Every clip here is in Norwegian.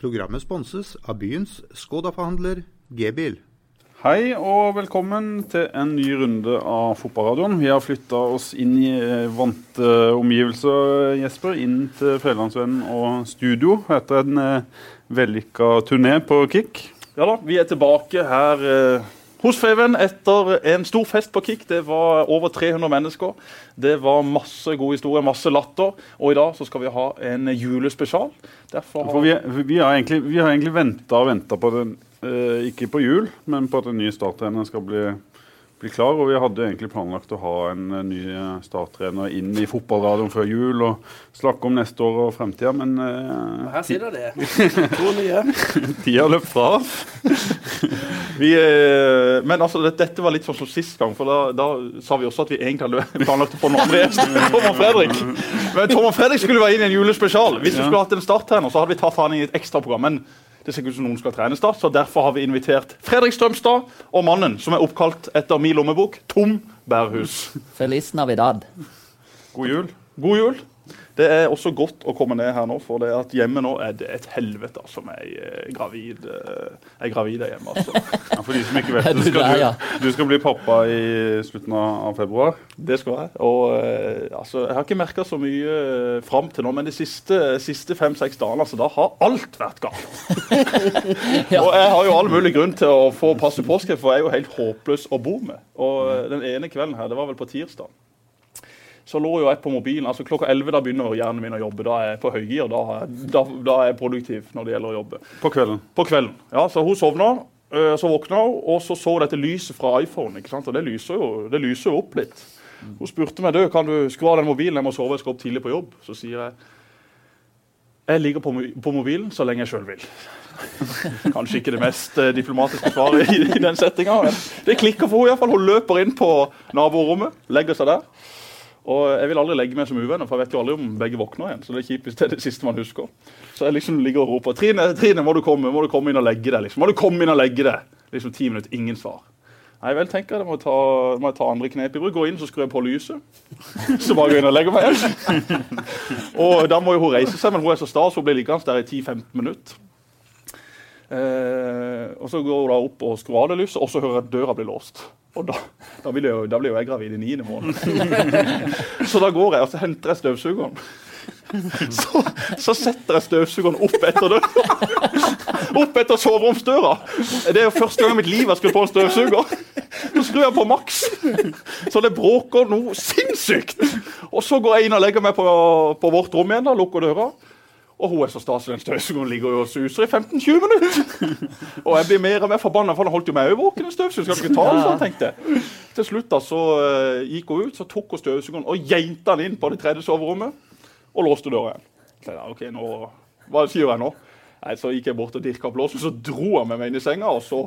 Programmet sponses av byens Skoda-forhandler G-bil. Hei og velkommen til en ny runde av Fotballradioen. Vi har flytta oss inn i eh, vante omgivelser, Jesper. Inn til Fjellandsvennen og studio etter en eh, vellykka turné på Kick. Ja da, vi er tilbake her eh, hos Feven etter en stor fest på Kick. Det var over 300 mennesker. Det var masse god historie, masse latter. Og i dag så skal vi ha en julespesial. Derfor For vi, vi har egentlig, vi har egentlig venta og venta på den, eh, ikke på jul, men på at den nye starttreneren skal bli, bli klar. Og vi hadde egentlig planlagt å ha en eh, ny eh, starttrener inn i fotballradioen før jul og snakke om neste år og fremtida, men eh, Her sitter det. To nye. tida løp fra oss. vi, eh, men altså, det, dette var litt sånn som sist gang, for da, da sa vi også at vi egentlig hadde planlagt å få noen andre gjester. Tom og Fredrik. Men Tom og Fredrik skulle være inn i en julespesial. Hvis vi Ja. skulle hatt en starttrener, så hadde vi tatt han i et ekstraprogram. Men det ser ikke ut som noen skal trene da så derfor har vi invitert Fredrik Strømstad og mannen som er oppkalt etter min lommebok, Tom Bærhus. Feliz Navidad. god jul. God jul. Det er også godt å komme ned her nå, for det at hjemme nå er det et helvete altså, med ei eh, gravid eh, ei gravid er hjemme. altså. Ja, for de som ikke vet det, skal du, du skal bli pappa i slutten av, februar. Det skal jeg. Og eh, altså, Jeg har ikke merka så mye fram til nå, men de siste, siste fem-seks dagene altså, da har alt vært galt. Ja. Og jeg har jo all mulig grunn til å få passe påskrift, for jeg er jo helt håpløs å bo med. Og Den ene kvelden her, det var vel på tirsdag, så lå jo jeg på mobilen. altså Klokka 11 da begynner hjernen min å jobbe. Da er jeg på høygir. Da, da, da er jeg produktiv når det gjelder å jobbe. På kvelden. På kvelden. Ja, Så hun sovna. øh, Så våkna hun, og så så dette lyset fra iPhone. ikke sant? Og det lyser jo, det lyser jo opp litt. Hun spurte meg du, kan du skru av den mobilen, jeg må sove, jeg skal opp tidlig på jobb. Så sier jeg jeg ligger på, på mobilen så lenge jeg sjøl vil. Kanskje ikke det mest eh, diplomatiske svaret i, i den settinga. Det klikker for henne iallfall. Hun løper inn på naborommet, legger seg der. Og jeg vil aldri legge meg som uvenner, for jeg vet jo aldri om begge våkner igjen. Så det er kjipt hvis det er det siste man husker. Så jeg liksom ligger og roper Trine, Trine, må du komme må du komme inn og legge deg? liksom. Må du komme inn og legge deg? Liksom ti minutter, ingen svar. Nei vel, tenker jeg, da må jeg ta, må jeg ta andre knep i bruk. Gå inn, så skrur jeg på lyset. Så bare gå inn og legger meg igjen. Og da må jo hun reise seg, men hun er så sta, så hun blir liggende der i 10-15 minutter. Eh, og så går hun opp og skrur av det lyset, og så hører jeg at døra blir låst. Og da, da, blir, jeg, da blir jeg gravid i niende måned. så da går jeg og så henter jeg støvsugeren. Så, så setter jeg støvsugeren opp etter døra. Opp etter soveromsdøra. Det er jo første gang i mitt liv jeg skulle på en støvsuger. Så skrur jeg på maks, så det bråker noe sinnssykt. Og så går jeg inn og legger meg på, på vårt rom igjen, da, lukker døra. Og hun er så den støvsugeren ligger jo og suser i 15-20 minutter. Og jeg blir mer og mer forbanna, for den holdt jo meg våken, en støvsuger. Skal du ikke ta den sånn, tenkte jeg. Til slutt da, så uh, gikk hun ut, så tok hun støvsugeren og geinta den inn på det tredje soverommet. Og låste døra igjen. Så jeg, ok, nå, Hva sier jeg nå? Nei, Så gikk jeg bort og dirka opp låsen, så dro han med meg inn i senga. og så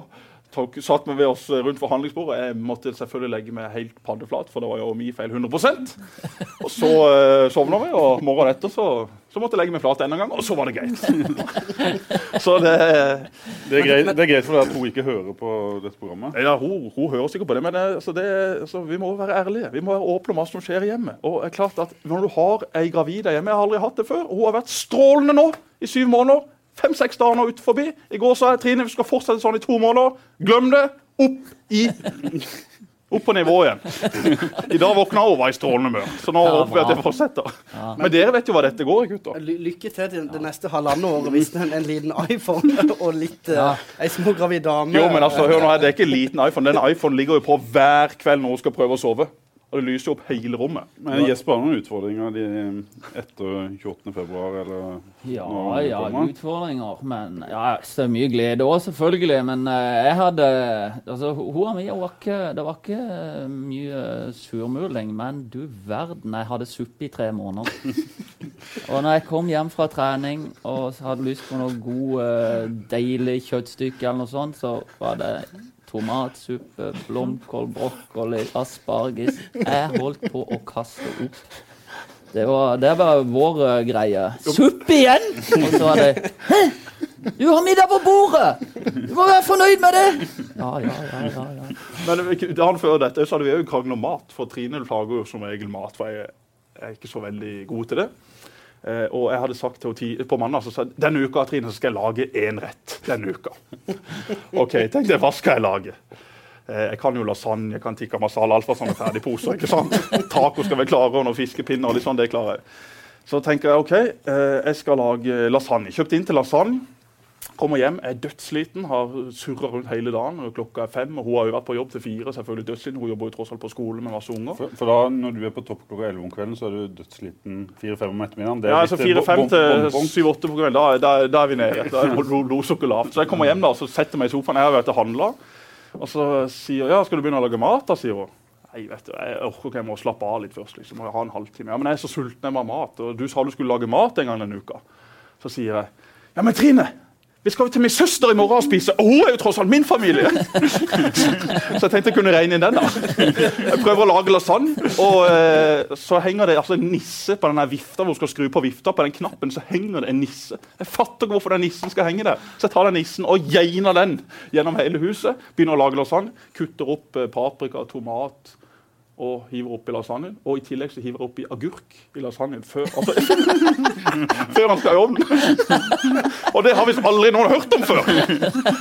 tok, satt vi oss rundt forhandlingsbordet. Jeg måtte selvfølgelig legge meg helt paddeflat, for det var jo min feil 100% Og så uh, sovna vi, og morgenen etter så, så måtte jeg legge meg flat enda en gang, og så var det greit. så det Det er greit, det er greit for deg at hun ikke hører på dette programmet. ja, hun, hun hører sikkert på det, men altså det, altså, vi må være ærlige. Vi må være åpne om hva som skjer hjemme. Og det er klart at Når du har ei gravid hjemme Jeg har aldri hatt det før. og Hun har vært strålende nå i syv måneder. Fem-seks dager nå ut forbi. I går sa jeg Trine, vi skal fortsette sånn i to måneder. Glem det. Opp i Opp på nivå igjen. I dag våkna hun og var i strålende humør. Så nå Ja, håper vi at det fortsetter. fortsetter. Men dere vet jo hva dette går i, gutter. Ly lykke til til det neste halvannet året hvis en, en liten iPhone og litt uh, ei smågravid dame. Jo, men altså, hør nå her, Det er ikke en liten iPhone. Den iPhonen ligger jo på hver kveld når hun skal prøve å sove. Og det lyser jo opp hele rommet. Men Jesper har noen utfordringer de, etter 28. februar, eller Ja, ja, utfordringer. Men ja, så mye glede òg, selvfølgelig. Men eh, jeg hadde Altså, hun mi var ikke Det var ikke eh, mye surmuling, men du verden, jeg hadde suppe i tre måneder. Og når jeg kom hjem fra trening og hadde lyst på noe god, eh, deilig kjøttstykke eller noe sånt, så var det tomatsuppe, blomkål, brokkoli, asparges. Jeg holdt på å kaste opp. Det var, det var vår eh, greie. Suppe igjen! Og så var det Hæ? Du har middag på bordet! Du må være fornøyd med det! Ja, ja, ja. ja, ja. Men dagen før dette så hadde vi jo kranglet om mat, for Trine lager jo som regel mat. For jeg er ikke så veldig god til det. Eh, og jeg hadde sagt til henne på mandag så sa jeg, denne uka Trine, så skal jeg lage én rett. denne uka. OK, tenkte jeg, hva skal jeg lage? Eh, jeg kan jo lasagne, jeg kan tikka masala, alt fra sånne ferdigposer. ikke sant? Taco skal vi klare, og noen fiskepinner. og litt sånn, det klarer jeg. Så tenker jeg OK, eh, jeg skal lage lasagne. Kjøpt inn til lasagne. Kommer hjem, er dødssliten, har surra rundt hele dagen. og Klokka er fem, og hun har jo vært på jobb til fire. selvfølgelig dødssliten. Hun jobber jo tross alt på skole med masse unger. For, for da, når du er på topp klokka 11 om kvelden, så er du dødssliten 4-5 om ettermiddagen. Det er Ja, altså Fire-fem til syv-åtte på kvelden, da, da, da er vi nede. Da er blodsukkeret blodsukker lavt. Så jeg kommer hjem da, så setter meg i sofaen. Jeg har vært og handla. Og så sier ja, skal du begynne å lage mat, da, sier hun. Nei, vet du, jeg orker ikke, jeg må slappe av litt først. liksom, jeg ha en halvtime. Ja, Men jeg er så sulten, jeg må ha mat. Og du sa du skulle lage mat en gang denne uka. Så sier jeg ja, men Trine, vi skal jo til min søster i morgen og spise. Og hun er jo tross alt min familie! så jeg tenkte jeg kunne regne inn den, da. Jeg prøver å lage lasagne, og eh, så henger det altså en nisse på denne vifta hvor hun skal skru på vifta. På den knappen så henger det en nisse. Jeg fatter ikke hvorfor den nissen skal henge der. Så jeg tar den nissen og geiner den gjennom hele huset. Begynner å lage lasagne. Kutter opp eh, paprika, tomat og hiver oppi lasagnen. Og i tillegg så hiver jeg oppi agurk i lasagnen før, altså, før han skal i ovnen. og det har visst aldri noen hørt om før.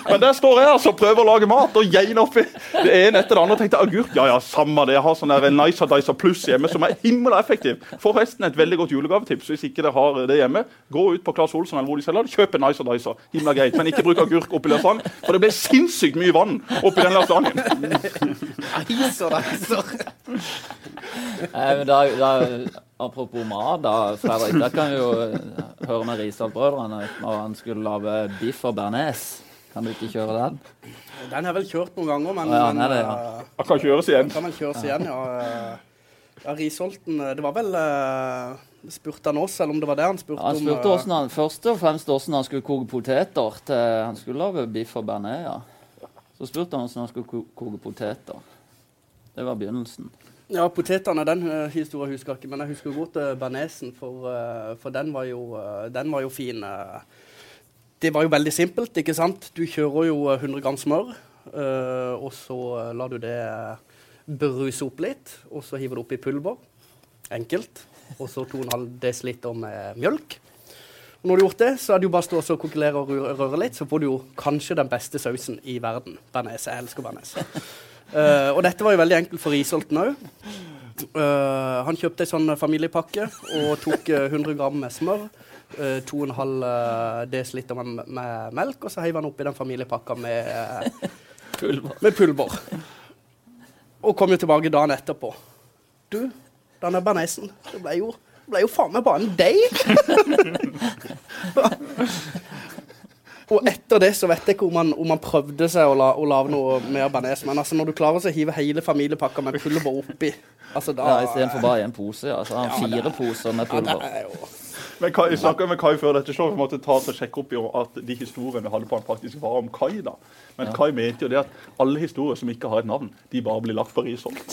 Men der står jeg altså prøver å lage mat og geiner oppi det ene etter det andre. og tenkte agurk, ja ja, samme det. Jeg har sånn der Nice Dicer Pluss hjemme som er himla effektiv. Forresten et veldig godt julegavetips hvis ikke dere har det hjemme. Gå ut på Claes Olsson eller hvor de selger det, kjøp en Nice Dicer. Himla greit. Men ikke bruk agurk oppi lasagne, for det blir sinnssykt mye vann oppi den lasagnen. Iser, iser. Eh, da, da, apropos mat, da, Fredrik. Da kan vi jo eh, høre med Risdal-brødrene når han skulle lage biff og bearnés. Kan du ikke kjøre den? Den har jeg vel kjørt noen ganger, men, Ja, men den er det, ja. eh, Han kan kjøres igjen. kan vel kjøres igjen, ja. eh. Ja, Risholten, eh, det var vel uh, Spurte han oss, eller om det var det han spurte Han spurte om, hvordan han, først og fremst hvordan han skulle koke poteter. til Han skulle lage biff og bearnés, ja. Så spurte han hvordan han skulle koke poteter. Det var begynnelsen. Ja, potetene, den uh, historien husker jeg ikke, men jeg husker godt uh, for, eh, for den, var jo, eh, den var jo fin. eh. det var jo veldig simpelt, ikke sant? Du kjører jo eh, 100 gram smør, eh, og så eh, lar du det eh, bruse opp litt, og så hiver du oppi pulver. Enkelt. Og så 2,5 dl med mjølk. Og når du har gjort det, så er det jo bare å stå og kokulere og røre litt, så får du jo kanskje den beste sausen i verden. Bearnés. Jeg elsker bearnés. Eh, og dette var jo veldig enkelt for Risholten òg. han kjøpte ei sånn familiepakke og tok eh, 100 gram med smør. Uh, 2,5 dl med, med melk, og så heiv han oppi den familiepakka med, eh, Pulver. med pulver. Og kom jo tilbake dagen etterpå. Du, denne bearnésen, det ble jo, ble jo faen meg bare en deig! Og etter det så vet jeg ikke om han, om han prøvde seg å, la, å lage noe mer bearnés, men altså når du klarer å hive hele familiepakka med pulver oppi altså da, Ja, Istedenfor bare én pose. Ja. Så har han Ja, fire fire poser med pulver. ja, det er jo Men Kai, jeg snakket med Kai før dette showet, måtte ta og sjekke opp i at de historiene vi hadde på han faktisk var om Kai. da. Men Ja. Kai mente jo det at alle historier som ikke har et navn, de bare blir lagt på Risholt.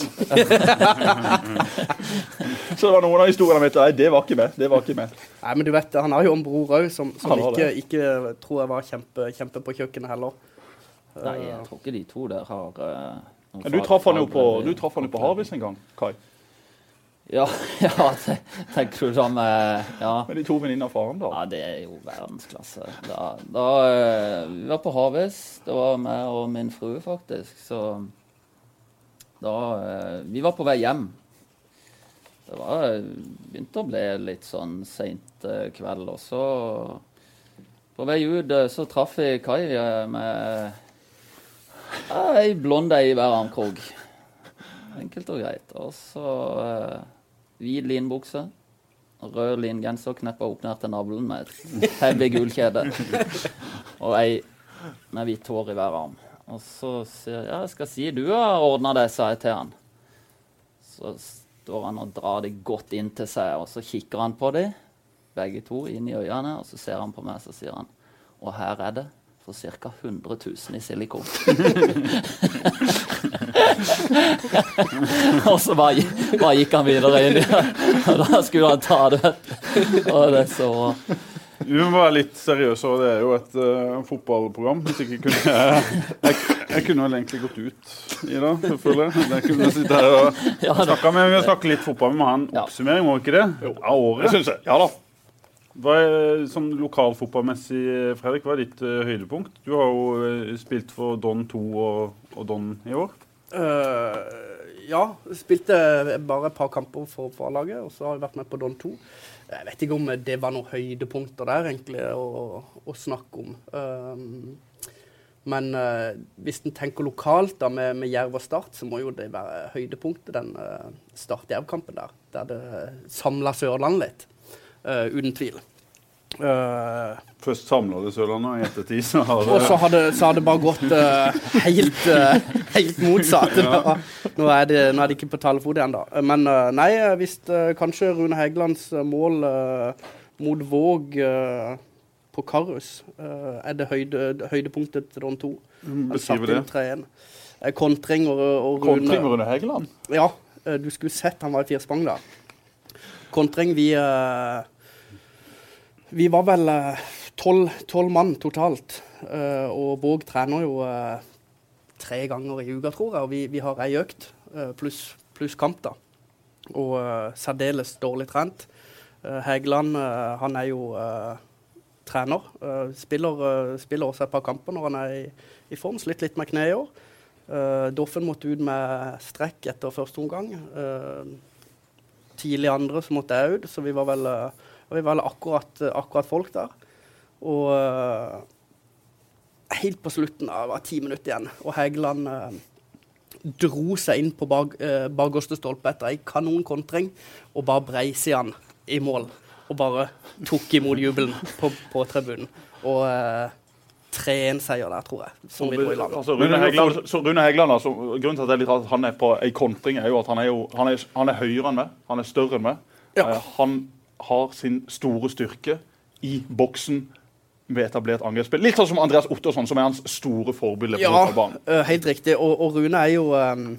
Så det var noen av historiene mine mente nei, det var ikke med. det var ikke med. Nei, men du vet, han har jo en bror òg som, som ikke, ikke tror jeg var kjempe, kjempe på kjøkkenet heller. Nei, jeg tror ikke de to der har uh, Men du traff han jo på, på Harvis en gang, Kai. Ja, ja tenker du sånn Ja. Med de to venninnene av faren, da. Ja, det er jo verdensklasse. Da, da eh, Vi var på Havis. Det var meg og min frue, faktisk. Så da eh, Vi var på vei hjem. Det var eh, begynte å bli litt sånn seint kveld, og så På vei ut så traff jeg Kai med ei blond ei i hver armkrok. Enkelt og greit. Og så eh, hvit linbukse. Rød lingenser kneppa opp ned til navlen med et heavy gullkjede. Og ei med hvitt hår i hver arm. Og så sier jeg ja, jeg skal si du har ordna det, sa jeg til han. Så står han og drar de godt inn til seg, og så kikker han på de, begge to, inn i øynene, og så ser han på meg, så sier han Og her er det for ca. 100 000 i silikon. og så bare, bare gikk han videre inn. Og da skulle han ta det. Og det så Vi må være litt seriøse, og det er jo et uh, fotballprogram. Hvis ikke kunne jeg, jeg, jeg kunne vel egentlig gått ut i dag, selvfølgelig. Jeg kunne sitte her og Ja, snakke med, vi må snakke litt fotball. Vi må ha en oppsummering, må vi ikke det? Av året. syns jeg. Ja da. Hva er sånn lokalfotballmessig, Fredrik, hva er ditt uh, høydepunkt? Du har jo uh, spilt for Don 2 og, og Don i år. Eh, ja, spilte bare et par kamper for, for A-laget, og så har jeg vært med på Don 2. Jeg vet ikke om det var noen høydepunkter der, egentlig, å, å snakke om. Um, men uh, hvis en tenker lokalt da, med, med Jerv og Start, så må jo det være høydepunktet, den uh, Start-Jerv-kampen der. Der det samla Sørlandet litt. Uh, uten tvil. Eh, Først samla det Sørlandet, og i ettertid så har og så det har det, så har det bare gått uh, helt, uh, helt motsatt. Nå, nå, er det, nå er det ikke på talefot igjen, da. Men nei, hvis kanskje Rune Hægelands eh, mål mot Våg på Karus er det høyde, høydepunktet til Don 2. Beskriv det. 3-1. Kontring og, og Kontring Rune Rune Hegeland? Ja, du skulle sett han var i firspang da. Kontring, vi eh, Vi var vel eh, tolv mann totalt. eh, og Våg trener jo eh, tre ganger i uka, tror jeg. Og vi, vi har ei økt pluss plus kamp, da. Og særdeles dårlig trent. Hegeland han er jo trener. spiller, spiller også et par kamper når han er i, i form. Slitt litt med kneet i år. Doffen måtte ut med strekk etter første omgang. Tidlig andre så måtte jeg ut, så vi var vel, vi var akkurat, akkurat folk der. Og uh, helt på slutten, det var ti minutter igjen, og Hegeland uh, dro seg inn på bak, uh, bakerste stolpe etter ei kanonkontring og bare breis han i mål. Og bare tok imot jubelen på, på tribunen. Og uh, 3-1-seier der, tror jeg, som vi dro i land. Altså, Rune Hægeland, så Rune Hegeland, altså, grunnen til at, det er litt rart at han er på ei kontring, er jo at han er, jo, han er, han er høyere enn meg. Han er større enn meg. Ja. Eh, Han har sin store styrke i boksen ved etablert angrepsspill. Litt sånn som Andreas Ottosson, som er hans store forbilde på Ja, fotballbanen. eh, helt riktig. Og, og Rune er jo um,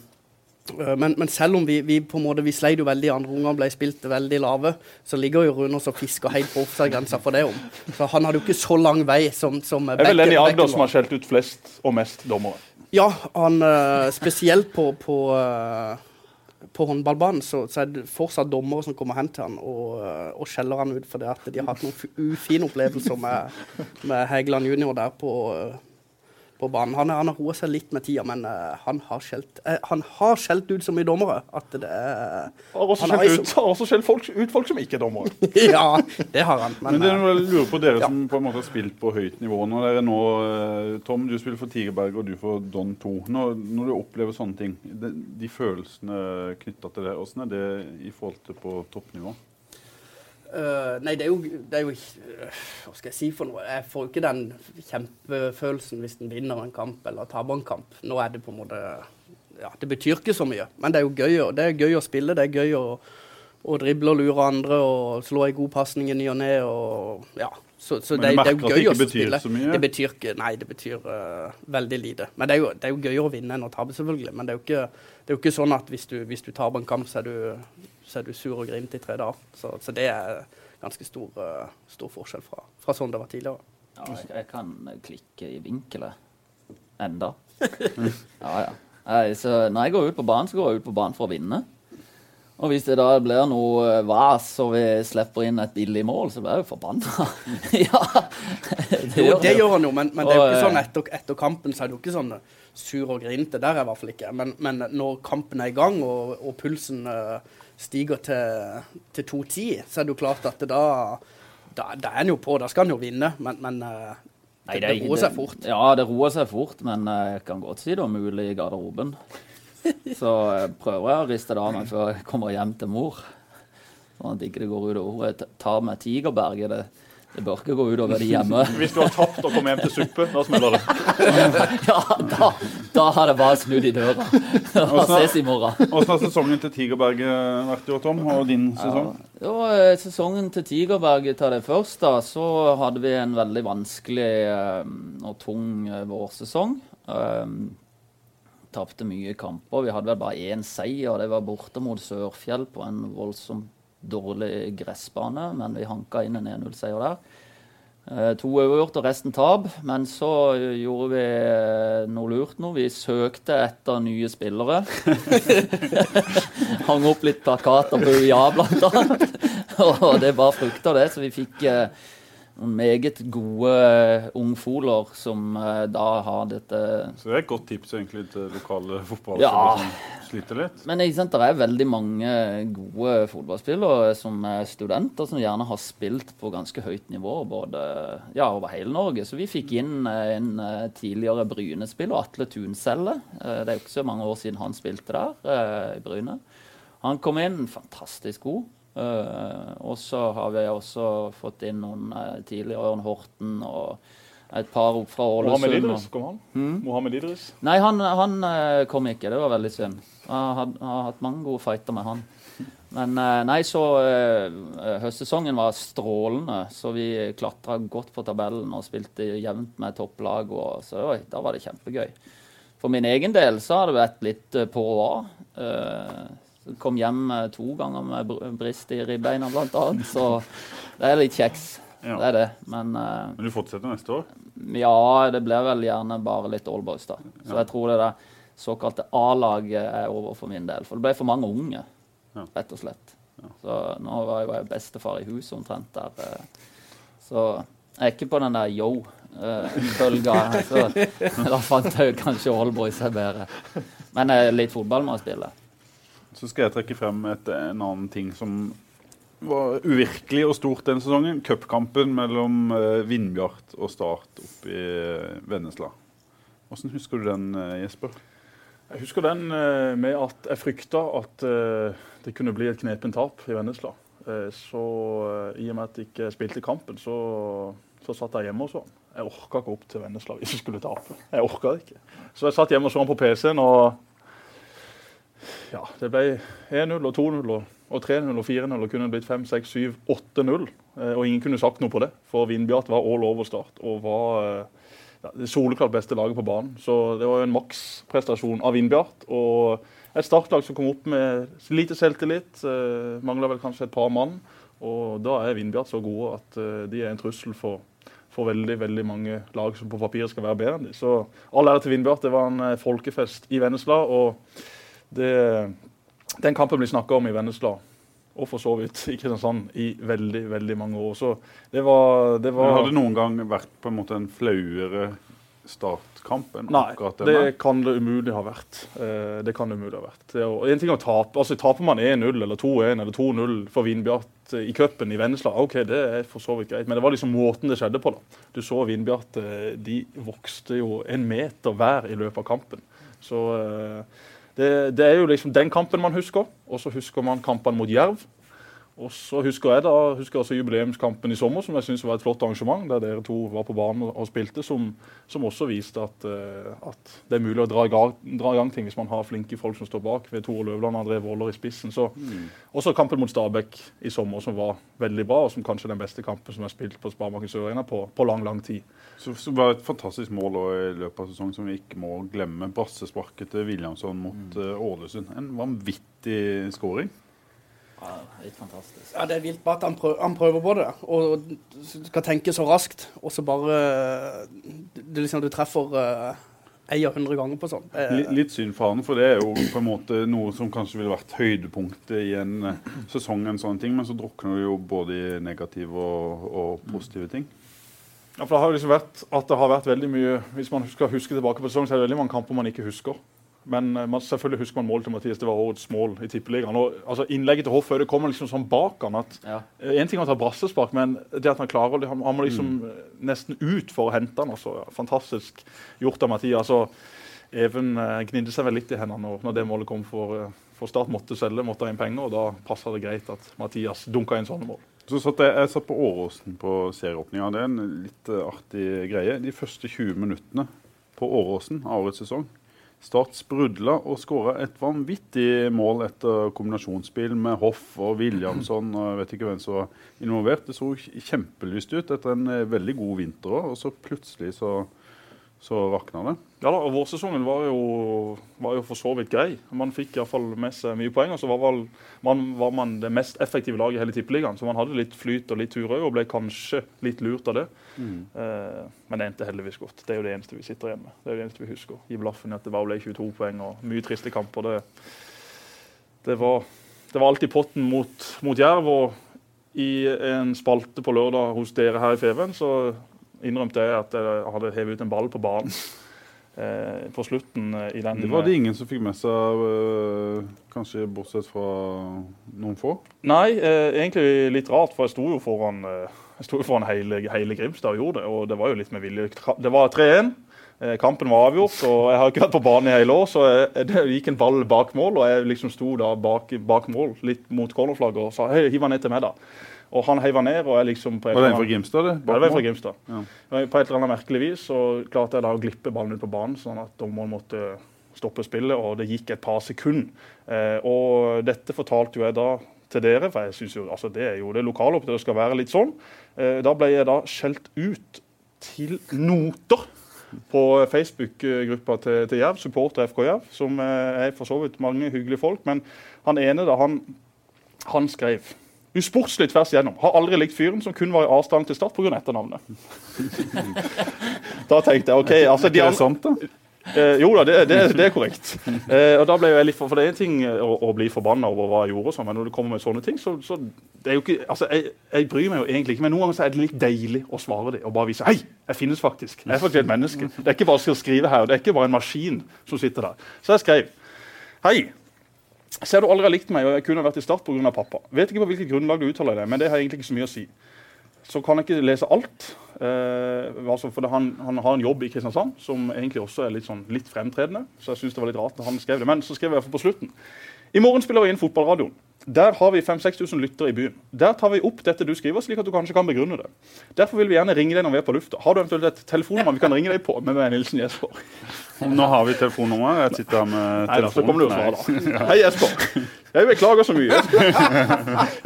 men, men selv om vi, vi på en måte, vi sleit jo veldig i andre omgang, ble spilt veldig lave, så ligger jo Rune og fisker helt på offside-grensa for det om. Så han hadde jo ikke så lang vei som, som Det er vel den i Agder som har skjelt ut flest og mest dommere. Ja, han spesielt på, på, på håndballbanen så, så er det fortsatt dommere som kommer hen til han og, og skjeller han ut fordi at de har hatt noen ufine opplevelser med, med Hegeland junior der på, på banen. Han, han har roa seg litt med tida, men uh, han har skjelt uh, Han har skjelt ut så mye dommere at det er Har også Han har skjelt ut, også skjelt folk, ut folk som ikke er dommere. Ja, det har han. Men, Men det er eh, noe jeg lurer på dere Ja. som på en måte har spilt på høyt nivå. Når dere nå, eh, Tom, du spiller for Tigerberg og du for Don 2. Når, når du opplever sånne ting, de, de følelsene knytta til det, hvordan er det i forhold til på toppnivå? Øh, nei, det er jo, det er jo ikke øh, Hva skal jeg si for noe? Jeg får jo ikke den kjempefølelsen hvis en vinner en kamp eller taper en kamp. Nå er det på en måte Ja, det betyr ikke så mye, men det er jo gøy, det er gøy å spille. Det er gøy å, å drible og lure andre og slå en god pasning i ny og ne. Ja. Så, så det, det er jo gøy å spille. Det betyr ikke Nei, det betyr uh, veldig lite. Men det er, jo, det er jo gøyere å vinne enn å tape, selvfølgelig. Men det er jo ikke, det er jo ikke sånn at hvis du, hvis du taper en kamp, så er du, så er du sur og grinete i tre dager. Så, så det er ganske stor, øh, stor forskjell fra, fra sånn det var tidligere. Ja, jeg, jeg kan klikke i vinkelet. Enda. Ja, ja. Så når jeg går ut på banen, så går jeg ut på banen for å vinne. Og hvis det da blir noe eh, vas og vi slipper inn et billig mål, så blir jeg jo forbanna. ja. Det Jo, det gjør han jo, men, men det er jo ikke eh, sånn etter, etter kampen så er det jo ikke sånn sur og grinete. Der er jeg i hvert fall ikke. Men, men når kampen er i gang og, og pulsen eh, stiger til, til 2.10, så er det jo klart at det da da, da er han jo på, da skal han jo vinne, men, men eh, Nei, det, det roer seg fort. Ja, det roer seg fort, men eh, jeg kan godt si det om mulig i garderoben. Så jeg prøver jeg å riste det av meg før jeg kommer hjem til mor. Sånn at ikke det går utover. Jeg tar med Tigerberget. Det, det bør ikke gå utover de hjemme. Hvis du har tapt og kommer hjem til suppe, da smeller det. Ja, da, da har det bare snudd i døra. Da ses i morgen. Hvordan har sesongen til Tigerberget vært i år, Tom? Og din sesong? Ja, eh, sesongen til Tigerberget tar det først, da, så hadde vi en veldig vanskelig eh, og tung eh, vårsesong. Um, Tapte mye kamper. Vi hadde vel bare én seier. Det var borte mot Sørfjell på en voldsomt dårlig gressbane, men vi hanka inn en 1-0-seier der. Eh, to overgjort og resten tap. Men så eh, gjorde vi eh, noe lurt nå. Vi søkte etter nye spillere. Hang opp litt plakater på UiA, blant annet. og det bare frukta, det. Så vi fikk noen meget gode uh, ungfoler som uh, da har dette Så det er et godt tips egentlig til lokale fotballspillere Ja. som sliter litt? Men ikke sant, det er veldig mange gode fotballspillere som er studenter, som gjerne har spilt på ganske høyt nivå både ja, over hele Norge. Så vi fikk inn eh, en eh, tidligere Bryne-spiller, Atle Tunselle. Eh, Det er jo ikke så mange år siden han spilte der eh, i Bryne. Han kom inn fantastisk god. Eh, og så har vi også fått inn noen uh, tidligere Ørn Horten og et par opp fra Mohammed Ålesund. Idris, og- kom han? Hmm? Mohammed Idris. Nei, han, han uh, kom ikke. Det var veldig synd. Jeg har, har hatt mange gode fighter med han. Men nei, så høstsesongen var strålende. Så vi klatra godt på tabellen og spilte jevnt med topplag. Og, så oi, da var det kjempegøy. For min egen del så har det vært litt på og av. Kom hjem eh, to ganger med brist i ribbeina, blant annet. Så det er litt kjeks. Ja. Det er det. Men uh, Men du fortsetter neste år? ja, det blir vel gjerne bare litt Allboys, da. Så jeg tror det der såkalte A-laget er over for min del. For det ble for mange unge, Ja. rett og slett. Så nå var jeg jo bestefar i huset omtrent der. eh, Så jeg er ikke på den der yo-bølga. så da fant jeg jo kanskje Allboys er bedre. Men uh, litt fotball må jeg spille. Så skal jeg trekke frem et, en annen ting som var uvirkelig og stort denne sesongen. Cupkampen mellom uh, Vindbjart og Start oppe i eh, Vennesla. Hvordan husker du den, eh, Jesper? Jeg husker den med at jeg frykta at det kunne bli et knepent tap i Vennesla. Så i og med at jeg ikke spilte kampen, så, så satt jeg hjemme og så den. Jeg orka ikke opp til Vennesla hvis jeg skulle tape. Jeg orka ikke. Så jeg satt hjemme og så den på PC-en, og ja, det ble 1-0 og 2-0 og, og 3-0 og 4-0 og kunne blitt 5-6-7, 8-0. Eh, og ingen kunne sagt noe på det, for Vindbjart var all over start og var eh, ja, det soleklart beste laget på banen. Så det var jo en maksprestasjon av Vindbjart. Og et startlag som kom opp med lite selvtillit. Eh, Mangla vel kanskje et par mann. Og da er Vindbjart så gode at de er en trussel for, for veldig veldig mange lag som på papiret skal være bedre enn de. Så all ære til Vindbjart. Det var en folkefest i Vennesla. Og det, den kampen blir snakka om i Vennesla. Og for så vidt i Kristiansand i veldig veldig mange år. Så det var, det var Har det noen gang vært på en måte en flauere startkamp enn Nei, akkurat det kan det umulig ha vært. Eh, det kan det umulig ha vært. Er en ting å tape. altså Taper man 1-0 eller 2-1 eller 2-0 for Vindbjart eh, i cupen i Vennesla, OK, det er for så vidt greit. Men det var liksom måten det skjedde på. da. Du så Vindbjart, eh, de vokste jo en meter hver i løpet av kampen. Så eh, det, det er jo liksom den kampen man husker. Og så husker man kampene mot Jerv. Og så husker jeg da, husker også jubileumskampen i sommer, som jeg synes var et flott arrangement, der dere to var på banen og, spilte, som, som også viste at, eh, at det er mulig å dra i, gang, dra i gang ting hvis man har flinke folk som står bak, ved Tore Løvland og André Våler i spissen. Så, Også kampen mot Stabæk i sommer, som var veldig bra, og som kanskje er den beste kampen som er spilt på Sparebanken Sør Arena på, på lang, lang tid. Så, så var det et fantastisk mål i løpet av sesongen som vi ikke må glemme. Brassesparket til Williamson mot mm. Ålesund. En vanvittig skåring. Ja, litt fantastisk. Ja, Det er vilt bare at han prøver, han prøver på det. Og skal tenke så raskt, og så bare Du, liksom, Du treffer uh, ei og hundre ganger på sånn. Litt, litt synd for han, for det er jo på en måte noe som kanskje ville vært høydepunktet i en eh, sesong, en sånn ting, men så drukner det jo både i negative og, og positive ting. Ja, for det har jo liksom vært at det har vært veldig mye Hvis man skal huske tilbake på sesongen, så er det veldig mange kamper man ikke husker. Men eh, man, selvfølgelig husker man målet til Mathias. Det var årets mål i Tippeligaen. Altså, innlegget til Hoff kommer liksom sånn bak han at Ja. eh, En ting er å ta brassespark, men det at han klarer det, han, han må liksom mm. nesten ut for å hente han. Altså, fantastisk gjort av Mathias. Og Even eh, gnidde seg vel litt i hendene når, når det målet kom for, eh, for Start. Måtte selge, måtte ha inn penger, og da passa det greit at Mathias dunka inn sånne mål. Så satt jeg, jeg satt på Åråsen på serieåpninga. Det er en litt eh, artig greie. De første 20 minuttene på Åråsen av årets sesong. Start sprudla og skåra et vanvittig mål etter kombinasjonsspill med Hoff og Williamson. og Jeg vet ikke hvem som var involvert. Det så kjempelyst ut etter en eh, veldig god vinter òg, og så plutselig så, så rakna det. Ja da, og Vårsesongen var jo, var jo for så vidt grei. Man fikk i hvert fall med seg mye poeng. og så var, vel, man, var man det mest effektive laget i hele tippeligaen. Så man hadde litt flyt og litt tur òg, og ble kanskje litt lurt av det. Eh, men det endte heldigvis godt. Det er jo det eneste vi sitter igjen med. Det er jo det eneste vi husker. Gi blaffen i at det bare ble 22 poeng og mye triste kamper. Det, det, var, det var alltid potten mot, mot Jerv. og i en spalte på lørdag hos dere her i Feven, så innrømte jeg at jeg hadde hevet ut en ball på banen. Eh, på slutten eh, i den Det var det ingen som fikk med seg, kanskje bortsett fra noen få. Nei, eh, egentlig litt rart, for jeg sto jo foran, eh, jeg sto jo foran hele, hele Grimstad og gjorde det. Og det var jo litt med vilje. Det var 3-1. Eh, kampen var avgjort, og jeg har ikke vært på banen i hele år, så jeg, det gikk en ball bak mål, og jeg liksom sto da bak, bak mål, litt mot cornerflagget, og sa hei, hiv den ned til meg, da. Og han heiva ned, og jeg liksom på et Var det en fra Grimstad? det? Ja, det var fra Grimstad. Ja. På et eller annet merkelig vis så klarte jeg da å glippe ballen ut på banen, sånn at dommeren måtte stoppe spillet, og det gikk et par sekunder. Eh, og dette fortalte jo jeg da til dere, for jeg synes jo, altså det er jo det lokale opp til det skal være litt sånn. Eh, da ble jeg da skjelt ut til noter på Facebook-gruppa til, til Jerv, supporter FK Jerv, som eh, er for så vidt mange hyggelige folk. Men han ene da, han, han skrev Usportslig tvers igjennom. Har aldri likt fyren som kun var i avstand til start pga. etternavnet. da tenkte jeg OK altså de Er andre, sant, da? eh, Jo da, det, det, det er korrekt. Eh, og da ble jeg litt for, for Det er en ting å, å bli forbanna over hva jeg gjorde, og sånn, men når det kommer med sånne ting, så, så det er jo ikke, altså jeg, jeg bryr meg jo egentlig ikke, men noen ganger så er det litt deilig å svare det og bare vise Hei, jeg finnes faktisk. Jeg er faktisk et menneske. Det er ikke bare å skrive her, og det er ikke bare en maskin som sitter der. Så jeg skrev Hei. Ser du aldri har likt meg, og jeg kunne vært i Start pga. pappa. Vet ikke på hvilket grunnlag du uttaler det, men det har egentlig ikke så mye å si. Så kan jeg ikke lese alt. Eh, altså for han, han har en jobb i Kristiansand som egentlig også er litt, sånn, litt fremtredende. Så jeg synes det var litt rart at han skrev det. Men så skrev jeg i hvert fall på slutten. I morgen spiller vi inn fotballradioen. Der har vi 5000-6000 lyttere i byen. Der tar vi opp dette du skriver, slik at du kanskje kan begrunne det. Derfor vil vi gjerne ringe deg når vi er på lufta. Har du eventuelt et telefonnummer vi kan ringe deg på? med meg, Nilsen Jesper? Nå har vi telefonnummer. Jeg sitter her med Nei da, så kommer du og telefonen. svarer, da. Hei, Jesper. Jeg beklager så mye.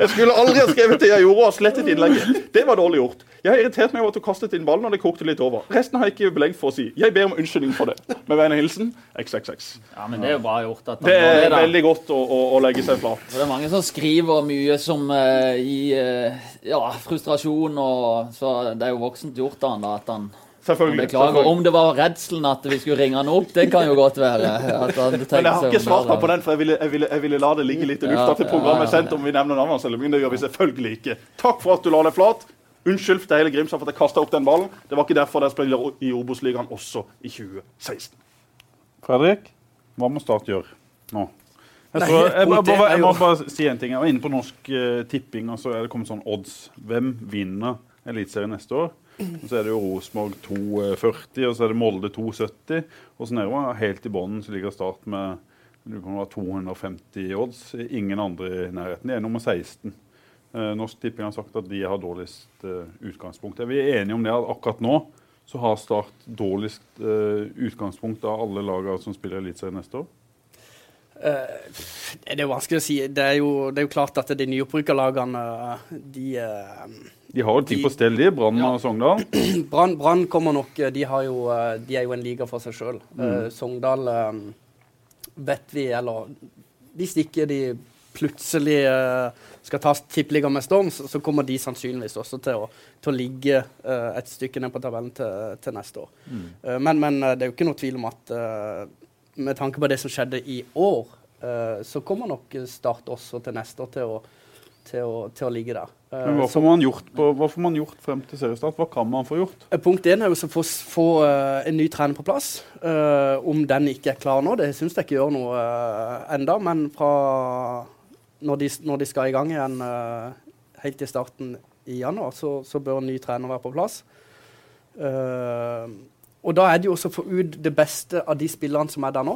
Jeg skulle aldri ha skrevet det jeg gjorde, og slettet innlegget. Det var dårlig gjort. Jeg har irritert meg over at du kastet inn ballen når det kokte litt over. Resten har jeg ikke belegg for å si. Jeg ber om unnskyldning for det. Med vennlig hilsen XXX. Ja, men det er jo bra gjort. at Det er det, veldig godt å, å, å legge seg flat. For det er mange som skriver mye som uh, i uh, ja, frustrasjon, og så det er jo voksent gjort av han da, at han Selvfølgelig. beklager. selvfølgelig. Om det var redselen at vi skulle ringe han opp, det kan jo godt være. At han Men jeg har ikke svart meg på den, for jeg ville, jeg ville, jeg ville la det ligge litt i lufta til programmet er sendt om vi nevner navnet hans. eller Men det gjør vi selvfølgelig ikke. Takk for at du la deg flat. Unnskyld til hele Grimstad for at jeg kasta opp den ballen. Det var ikke derfor dere spiller i Obos-ligaen også i 2016. Fredrik, hva må Start gjøre nå? Jeg, tror, jeg, må bare, jeg må bare si en ting. Jeg var inne på Norsk uh, Tipping, og så er det kommet sånn odds. Hvem vinner Eliteserien neste år? Så er det jo Rosenborg 2,40, og så er det Molde 2,70. Og så nedover, helt i bunnen, så ligger Start med jeg lurer på om det var 250 odds. Ingen andre i nærheten. De er nummer 16. Eh, Norsk Tipping har sagt at de har dårligst utgangspunkt. utgangspunkt. Er vi enige om det at akkurat nå så har Start dårligst eh, utgangspunkt av alle lagene som spiller Eliteserien neste år? Eh, det er jo vanskelig å si. Det er jo, det er jo klart at de nyopprykka lagene, de eh, De har jo ting på stell, de. Brann Ja. og Sogndal. Brann Brann kommer nok De, har jo, eh, de er jo en liga for seg sjøl. Sogndal eh, vet vi, eller Hvis ikke de plutselig uh, skal ta tippeliga med storm, så, så kommer de sannsynligvis også til å, til å ligge uh, et stykke ned på tabellen til, til neste år. Eh, men, men eh, det er jo ikke noe tvil om at eh, med tanke på det som skjedde i år, uh, så kommer nok Start også til neste år til å, til å, til å ligge der. Uh, Men hva så- får man gjort, på, hva får man gjort frem til seriestart? Hva kan man få gjort? Eh, Punkt én er jo å få, få en ny trener på plass. Om den ikke er klar nå, det syns jeg ikke gjør noe uh, enda, men fra når de, når de skal i gang igjen helt i starten i januar, så, så bør en ny trener være på plass. Eh, og da er det jo også å få ut det beste av de spillerne som er der nå.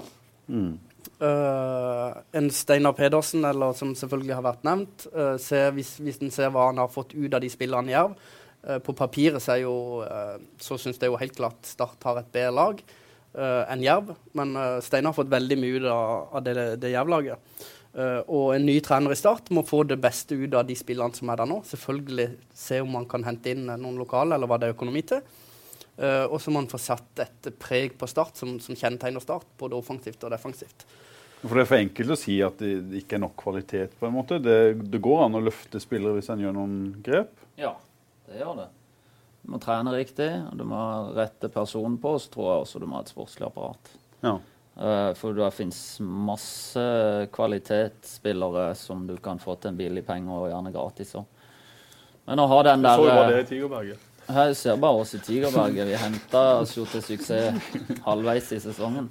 Mm. Uh, en Steinar Pedersen, eller som selvfølgelig har vært nevnt. uh, ser, hvis, hvis en ser hva han har fått ut av de spillerne i Jerv uh, På papiret så, jo, så syns jeg jo helt klart Start har et bedre lag enn Jerv. Men Steinar har fått veldig mye ut av, av det, det Jerv-laget. Og en ny trener i Start må få det beste ut av de spillerne som er der nå. Selvfølgelig se om man kan hente inn noen lokale, eller hva det er økonomi til. Eh, og så må man få satt et preg på Start som, som kjennetegner Start, både offensivt og defensivt. For Det er for enkelt å si at det ikke er nok kvalitet. på en måte. Det, det går an å løfte spillere hvis en gjør noen grep. Ja, det gjør det. Du må trene riktig, og du må ha rette personen på, og så tror jeg også du må ha et sportslig apparat. Ja. Eh, for det fins masse kvalitetsspillere som du kan få til en billig penge, og gjerne gratis òg. Men å ha den Jeg så jo bare det i Tigerberget. Jeg ser bare oss i Tigerberget. Vi henta oss jo til suksess halvveis i sesongen.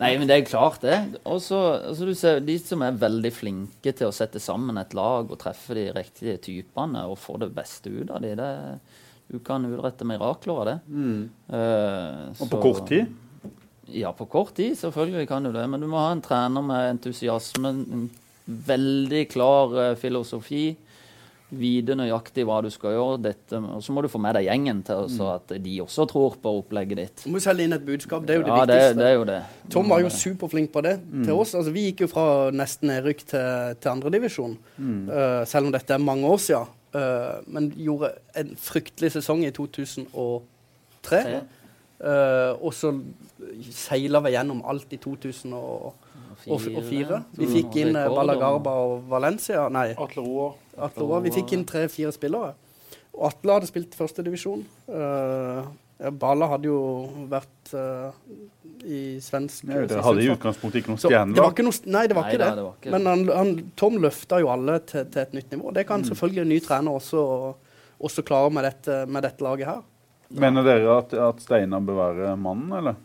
Nei, men det er klart, det. Og så altså du ser, De som er veldig flinke til å sette sammen et lag og treffe de riktige typene og få det beste ut av de, det, du kan utrette mirakler av det. Eh, Og på så- kort tid. Ja, på kort tid, selvfølgelig kan du det. Men du må ha en trener med entusiasme, en veldig klar uh, filosofi. Vite nøyaktig hva du skal gjøre. Dette, og så må du få med deg gjengen til så at de også tror på opplegget ditt. Du må selge inn et budskap. Det er jo det Ja, viktigste. det er jo det. Tom var jo superflink på det til oss. Altså, vi gikk jo fra nesten nedrykk til, til andredivisjon, uh, selv om dette er mange år siden. Uh, men gjorde en fryktelig sesong i 2003. Tre. Eh, og så seila vi gjennom alt i 2004. Vi fikk inn Ballagarba Balagarba og Valencia. Nei, Atle Roa. Vi fikk inn tre-fire spillere. Og Atle hadde spilt førstedivisjon. Uh, ja, Bala hadde jo vært uh, i svensk Nei, Dere hadde i utgangspunktet ikke noen så det var ikke noe, nei, det var Nei ikke det. det var ikke Men han, han, Tom løfta jo alle til, til et nytt nivå. Det kan selvfølgelig en ny trener også, også klare med dette, med dette laget her. Mener dere at, at Steinar bør være mannen, eller?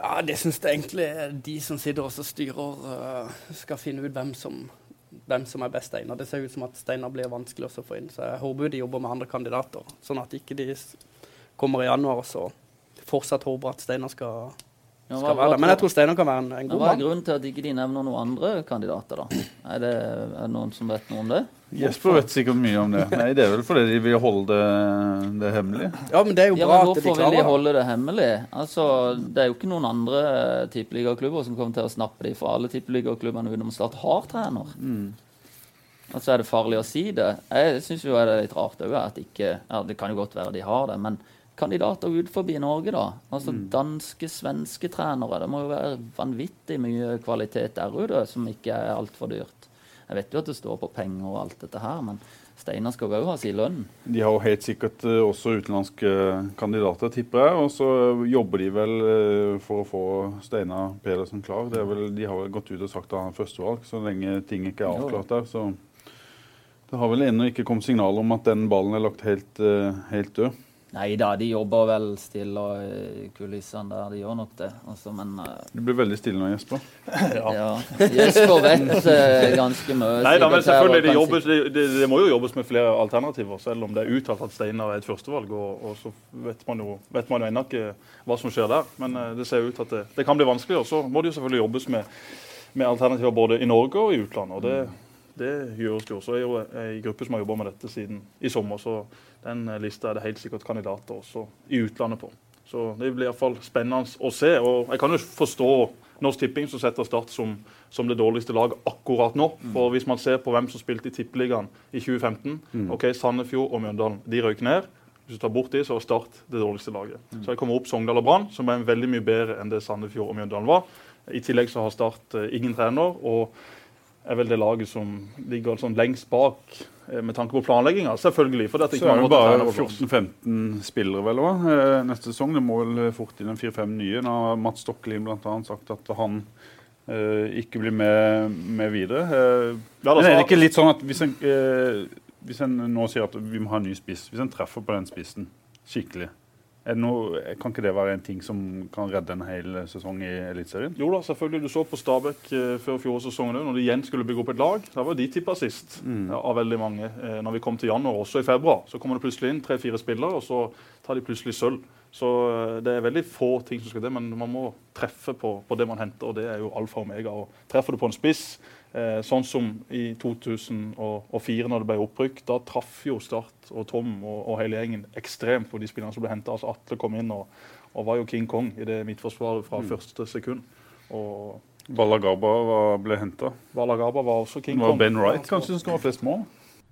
Ja, det syns jeg egentlig de som sitter og styrer, eh, skal finne ut hvem som, hvem som er best egnet. Det ser ut som at Steinar blir vanskelig å få inn, så jeg håper de jobber med andre kandidater. Sånn at ikke de kommer i januar og så fortsatt håper at Steinar skal, skal være hva der. Men jeg tror- Steinar kan være en, en god mann. Hva er grunnen til at ikke de nevner noen andre kandidater, da? Er det, er det noen som vet noe om det? Jesper vet sikkert mye om det. Nei, Det er vel fordi de vil holde det, det hemmelig. Ja, men det er jo Ja, bra men at de klarer. Hvorfor vil de holde det hemmelig? Altså, Det er jo ikke noen andre tippeligaklubber som kommer til å snappe dem, for alle tippeligaklubbene utenom Start har trener. Altså Er det farlig å si det? Jeg syns jo det er litt rart òg at ikke ja, Det kan jo godt være de har det, men kandidater ut forbi Norge, da? Altså Danske, svenske trenere. Det må jo være vanvittig mye kvalitet der ute som ikke er altfor dyrt. Jeg vet jo at det står på penger og alt dette her, men Steinar skal jo òg ha sin lønn. De har jo helt sikkert eh, også utenlandske kandidater, tipper jeg. Og så jobber de vel eh, for å få Steinar Pedersen klar. Det er vel, de har vel gått ut og sagt at han er førstevalg så lenge ting ikke er avklart der. Så det har vel ennå ikke kommet signal om at den ballen er lagt helt, eh, helt død. Nei da, de jobber vel stille i kulissene der. De gjør nok det. Altså, men uh, Du blir veldig stille nå, Jesper. ja. Jesper vet uh, ganske mye. Nei da, men selvfølgelig, det, jobbes, det, det, det må jo jobbes med flere alternativer, selv om det er uttalt at Steinar er et førstevalg. Og, og så vet man jo, vet man jo ennå ikke hva som skjer der. Men uh, det ser ut til at det, det kan bli vanskelig. Og så må det jo selvfølgelig jobbes med, med alternativer både i Norge og i utlandet. og det det gjøres jo også. Jeg er jo en gruppe som har jobba med dette siden i sommer. Så den eh, lista er det helt sikkert kandidater også i utlandet på. Så det blir iallfall spennende å se. Og jeg kan jo forstå Norsk Tipping som setter Start som, som det dårligste laget akkurat nå. For hvis man ser på hvem som spilte i Tippeligaen i 2015 ok, Sandefjord og Mjøndalen de røyk ned. Hvis du tar bort de, så var Start det dårligste laget. Så jeg kommer opp Sogndal og Brann, som er veldig mye bedre enn det Sandefjord og Mjøndalen var. I tillegg så har Start eh, ingen trener. og er vel det laget som ligger sånn lengst bak eh, med tanke på planlegginga. Selvfølgelig. for det at Så er det bare trener på plass. 14-15 spillere vel også. neste sesong. Det må vel fort inn en 4-5 nye. Nå har Mats Stokkelin bl.a. sagt at han eh, ikke blir med, med videre. Eh, Ja, men er det ikke litt sånn at hvis en, eh, hvis en nå sier at vi må ha en ny spiss, hvis en treffer på den spissen skikkelig, noe, kan ikke det være en ting som kan redde en hel sesong i Eliteserien? Jo da, selvfølgelig. Du så på Stabæk eh, før fjorårssesongen òg, når de igjen skulle bygge opp et lag. Da var de tippa sist mm. av veldig mange. Eh, når vi kom til januar, også i februar, så kommer det plutselig inn tre-fire spillere, og så tar de plutselig sølv. Så eh, det er veldig få ting som skal til, men man må treffe på, på det man henter, og det er jo alfa og omega. Og treffer du på en spiss, eh, sånn som i 2004, når det ble opprykk, da traff jo Start og Tom og, og hele gjengen ekstremt på de spillerne som ble henta. Altså Atle kom inn og, og var jo King Kong i det midtforsvaret fra første sekund. Og Balagaba var- ble henta. Balagaba var også King Det var Kong. Ben Wright kanskje som skåra flest mål.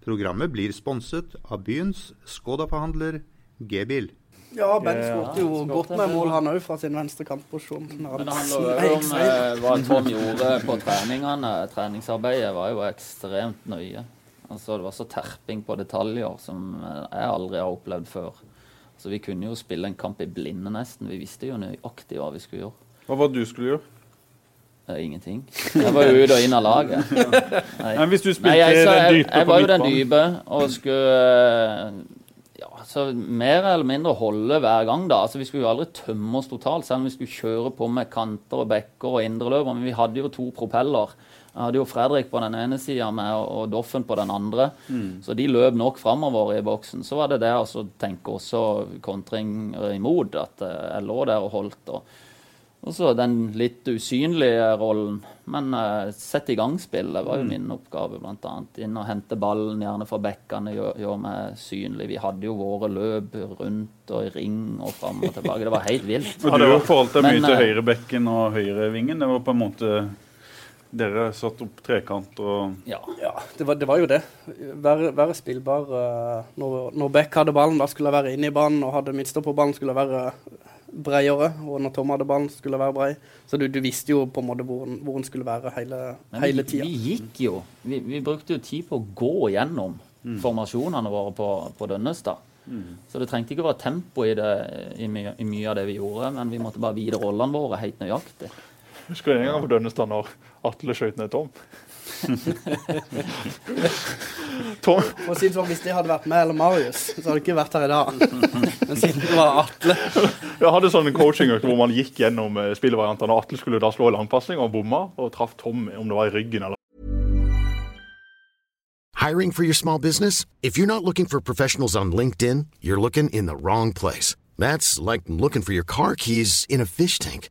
Programmet blir sponset av byens Skoda-forhandler G-bil. Ja, Ben skåret jo skåret godt med mål, han òg, fra sin venstre kantposisjon. Men det handler jo om eh, hva Tom gjorde på treningene. Treningsarbeidet var jo ekstremt nøye. Altså, det var så terping på detaljer som eh, jeg aldri har opplevd før. Så Vi kunne jo spille en kamp i blinde nesten. Vi visste jo nøyaktig hva vi skulle gjøre. Hva var det du skulle gjøre? Eh, ingenting. Jeg var jo ute og inn av laget. Nei. Men hvis du spilte Nei, jeg, så, den jeg, dype jeg var jo den dype og skulle ja, så mer eller mindre holde hver gang. da. Altså, Vi skulle jo aldri tømme oss totalt, selv om vi skulle kjøre på med kanter og bekker og indreløper. Men vi hadde jo to propeller. Jeg hadde jo Fredrik på den ene sida og Doffen på den andre. Så de løp nok framover i boksen. Så var det det å tenke også kontring imot. At eh, jeg lå der og holdt. og og så den litt usynlige rollen. Men uh, sette i gang spillet var jo min oppgave, bl.a. Inn og hente ballen, gjerne fra bekkene, gjøre gjør meg synlig. Vi hadde jo våre løp rundt og i ring og fram og tilbake. Det var helt vilt. Og du forholdt deg mye til eh, høyrebekken og høyrevingen. Det var på en måte Dere satt opp trekant og Ja. Ja, det var, det var jo det. Være, være spillbar uh, når, når Beck hadde ballen, da skulle jeg være inne i banen. Og hadde midtstopperballen, skulle jeg være bredere. Og når Tom hadde ballen, skulle være brei. Så du, du visste jo på en måte hvor, hvor den skulle være hele, Men hele vi, tida. vi gikk jo. Vi, vi brukte jo tid på å gå gjennom formasjonene våre på, på Dønnestad. Så det trengte ikke å være tempo i, det, i, mye, i mye av det vi gjorde, men vi måtte bare vite rollene våre helt nøyaktig. Husker du en gang på Dønnestad når Atle skøyt ned Tom? Tom For å si det sånn, Hvis det hadde vært meg eller Marius, så hadde det ikke vært her i dag. Men siden det var Atle Jeg hadde sånn en coachingøkt hvor man gikk gjennom eh, spillvariantene. og Atle skulle da slå langpasning og bomma, og traff Tom om det var i ryggen eller Hiring for your small business? If you're not looking for professionals on LinkedIn, you're looking in the wrong place. That's like looking for your car keys in a fish tank.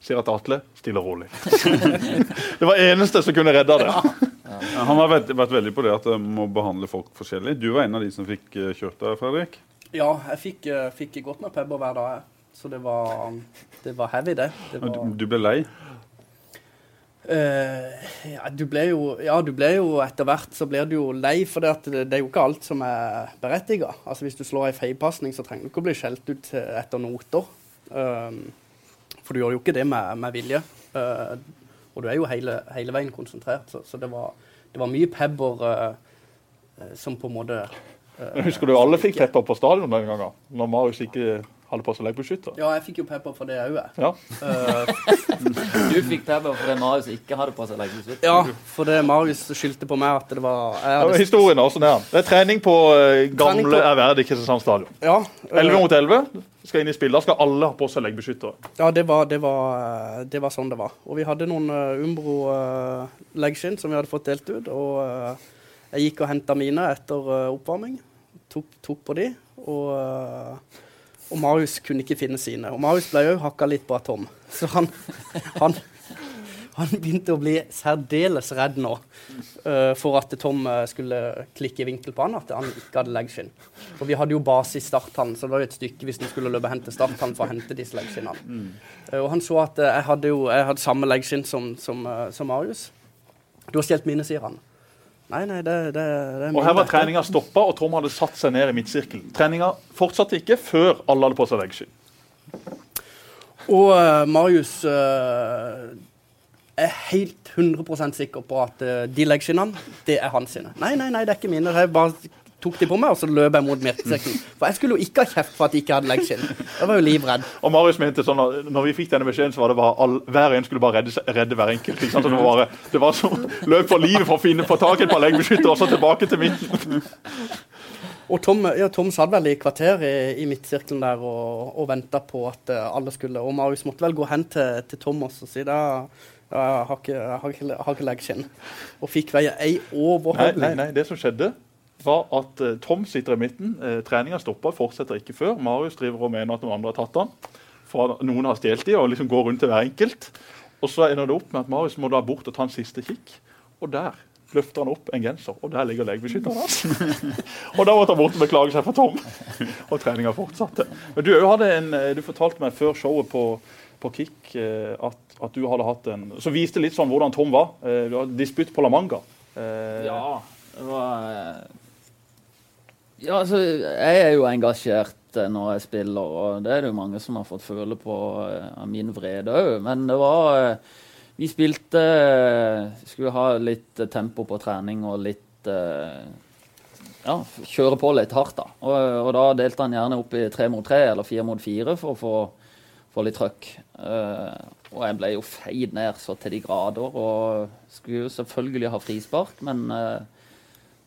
ser at Atle stiller rolig. det var eneste som kunne redda det. Ja, Han har vært, vært veldig på det at jeg må behandle folk forskjellig. Du var en av de som fikk eh, kjørt deg, Fredrik. Ja, jeg fikk, eh, fikk godt med pebber hver dag. Så det var, det var heavy, det. det var, Du, du ble lei. Uh, ja, du ble jo, ja, du ble jo etter hvert så blir du jo lei, for det, at det, det er jo ikke alt som er berettiga. Altså, hvis du slår ei feilpasning, så trenger du ikke å bli skjelt ut eh, etter noter. Um, for du gjør jo ikke det med, med vilje. Uh, og du er jo hele, hele veien konsentrert, så, så det, var, det var mye pepper eh, eh, som på en måte eh, Husker du alle fikk pepper på stadion den gangen? Når Marius ikke hadde på seg leggbeskytter? Ja, jeg fikk jo pepper for det òg, jeg. Ja. Du fikk pepper fordi Marius ikke hadde på seg leggbeskytter? ja, for det Marius skyldte på meg at det var jeg Ja, hadde, men Historien er også nær. Det er trening på eh, Trening gamle på- ærverdige Kristiansand stadion. ja, eh, 11 mot 11 skal inn i spillet. Skal alle ha på seg leggbeskyttere. Ja, det var, det, var, eh, det var sånn det var. Og vi hadde noen uh, Umbro-leggskinn som vi hadde fått delt ut. Og uh, jeg gikk og henta mine etter uh, oppvarming. Tok, tok på de. Og, eh, og Marius kunne ikke finne sine. Og Marius ble òg hakka litt på av Tom. Så han, han, han begynte å bli særdeles redd nå uh, for at Tom eh, skulle klikke i vinkel på han, at han ikke hadde leggskinn. For vi hadde jo base i starthallen, så det var jo et stykke hvis han skulle løpe og hente starthallen for å hente disse leggskinnene. Eh, og han så at uh, jeg hadde jo jeg hadde samme leggskinn som, som, som Marius. Du har stjålet mine, sier han. Nei, nei, det, det, det er Og Her var treninga stoppa, og Tom hadde satt seg ned i midtsirkelen. Treninga fortsatte ikke før alle hadde på seg leggskinn. Og Marius er helt 100% sikker på at uh, de leggskinnene, det er hans sine. Nei, nei, nei, det er ikke mine. Jeg bare tok de på meg, og så løp jeg mot midtsekken. For jeg skulle jo ikke ha kjeft for at de ikke hadde leggskinn. Jeg var jo livredd. Og Marius mente sånn at når vi fikk denne beskjeden, så var det bare all, hver en skulle bare redde, redde hver enkelt. Ikke sant? Så det var, bare, det var som løp for livet for å finne, få tak i et par leggbeskyttere, og så tilbake til midten. Og Tom, ja, Tom satt vel i kvarter i, i midtsirkelen der og, og venta på at eh, alle skulle Og Marius måtte vel gå hen til, til Thomas og si da jeg har ikke, jeg har ikke, jeg har ikke leggskinn. Og fikk veie ei Nei, overhøvling. nei, nei, det som skjedde var at uh, Tom sitter i midten. Uh, treninga stoppa, fortsetter ikke før. Marius driver og mener at noen andre har tatt han. For noen har stjålet de, og liksom går rundt til hver enkelt. Og så ender det opp med at Marius må da bort og ta en siste kikk. Og der løfter han opp en genser, og der ligger legebeskytteren hans. og da måtte han bort og beklage seg for Tom. og treninga fortsatte. Men du, hadde en, eh, du fortalte meg før showet på, på Kick eh, at, at du hadde hatt en Som viste litt sånn hvordan Tom var. Eh, Du hadde disputt på La Manga. Eh, Ja, det var Ja, altså, jeg er jo engasjert når jeg spiller, og det er det jo mange som har fått føle på av min vrede òg. Men det var Vi spilte Skulle ha litt tempo på trening og litt Ja, kjøre på litt hardt, da. Og, og da delte han gjerne opp i tre mot tre eller fire mot fire for å få, få litt trøkk. Eh, og jeg ble jo feid ned så til de grader, og skulle jo selvfølgelig ha frispark, men eh,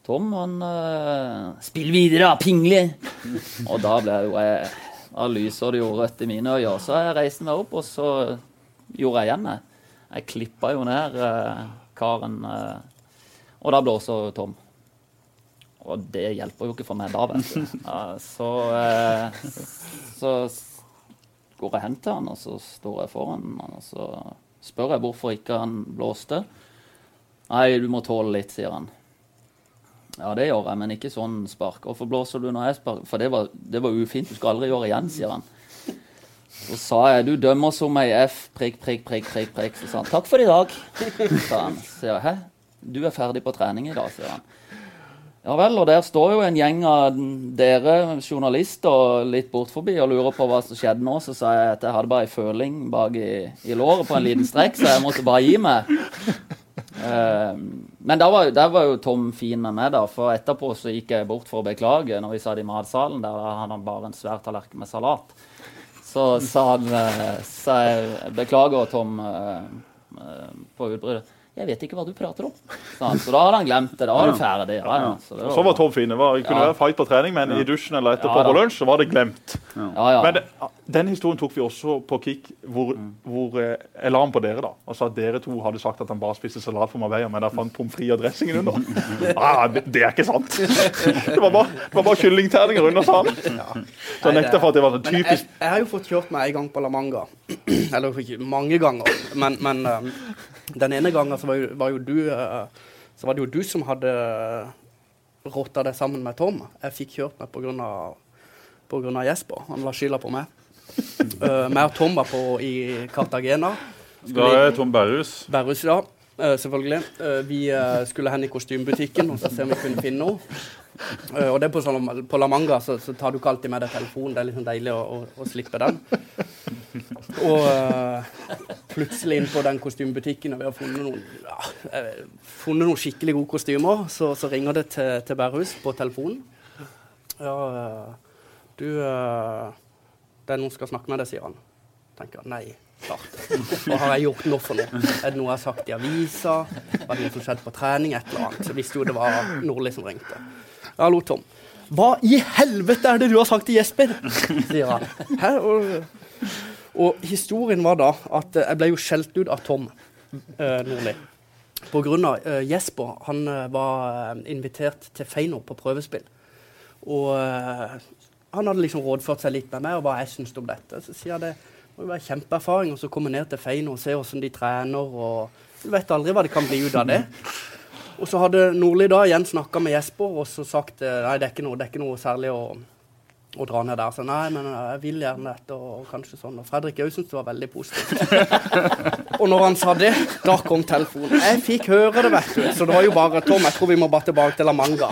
Tom, han uh, Spill videre, da, pingle! og da ble jo jeg Da lyser det jo rødt i mine øyne. Så jeg reiste meg opp, og så gjorde jeg igjen det. Jeg klippa jo ned uh, karen, uh, og da blåser Tom. Og det hjelper jo ikke for meg da, vet du. Så, så går jeg hen til han, og så står jeg foran han, og så spør jeg hvorfor ikke han blåste. Nei, du må tåle litt, sier han. Ja, det gjør jeg, men ikke sånn spark. Hvorfor blåser du når jeg sparker? For det var, det var ufint, du skal aldri gjøre igjen, sier han. Så sa jeg, du dømmer som ei F, prikk, prikk, prikk, prikk, prikk. Så sa han, takk for i dag, sa han. Så jeg, hæ? Du er ferdig på trening i dag, sier han. Ja vel, og der står jo en gjeng av dere journalister litt bort forbi og lurer på hva som skjedde nå. Så sa jeg at jeg hadde bare ei føling bak i, i låret på en liten strekk, så jeg måtte bare gi meg. Uh, men der var, der var jo Tom fin med meg, da, for etterpå så gikk jeg bort for å beklage når vi satt i matsalen. Der hadde han bare en svær tallerken med salat. Så sa han uh, sa jeg, Beklager, Tom, uh, på utbruddet. Jeg vet ikke hva du prater om. Så da hadde han glemt det. Da var det ferdig. Ja, ja. Så det var, så var Tom fin. Det var, kunne Ja. være fight på trening, men i dusjen eller etterpå Ja, på lunsj så var det glemt. ja, ja. Men det, den historien tok vi også på Kick, hvor, hvor eh, jeg la den på dere. da, og sa at dere to hadde sagt at han bare spiste salat for Marbella, men der fant pommes frites og dressingen under. ah, det, det er ikke sant! Det var bare, det var bare kyllingterninger under, sa han. Så jeg nekter for at det var så typisk. jeg, jeg har jo fått kjørt meg en gang på La Manga. Eller ikke mange ganger, men, men um, den ene gangen så var jo, var jo du uh, Så var det jo du som hadde rotta deg sammen med Tom. Jeg fikk kjørt meg pga. På grunn av Jesper. Han la skylda på meg. Uh, meg og Tom var på i Cartagena. Da er Tom Berrus. Berrus, ja. Uh, selvfølgelig. Uh, vi uh, skulle hen i kostymebutikken og så se om vi kunne finne noe. Eh, og det er på, sånn, på La Manga så, så tar du ikke alltid med deg telefonen. Det er sånn deilig å, å, å slippe den. Og uh, plutselig inn på den kostymebutikken, og vi har funnet noen, ja, eh, funnet noen skikkelig gode kostymer, så, så ringer det til, til Bærhus på telefonen. Ja, uh, du uh, Det er noen som skal snakke med deg, sier han. Tenker han, nei, klart. Hva har jeg gjort nå for noe? Er det noe jeg har sagt i avisa? Var det noe som skjedde på trening? Et eller annet. Så visste jo det var Nordli som ringte. Hallo, Tom. Hva i helvete er det du har sagt til Jesper? sier han. Hæ? Og, og historien var da at eh, jeg ble jo skjelt ut av Tom eh, Nordli. På grunn av eh, Jesper. Han eh, var eh, invitert til Feino på prøvespill. Og eh, han hadde liksom rådført seg litt med meg og hva jeg syntes om dette. Så sier jeg det må jo være kjempeerfaring å komme ned til Feino og se hvordan de trener. og Du vet aldri hva det kan bli ut av det. Og så hadde Nordli da igjen snakka med Jesper og så sagt eh, nei, det er ikke noe, det er ikke noe særlig å, å dra ned der. Så nei, men eh, jeg vil gjerne dette, og kanskje sånn. Og Fredrik òg syntes det var veldig positivt. og når han sa det, da kom telefonen. Jeg fikk høre det, vet du. Så det var jo bare Tom, jeg tror vi må bare tilbake til La Manga.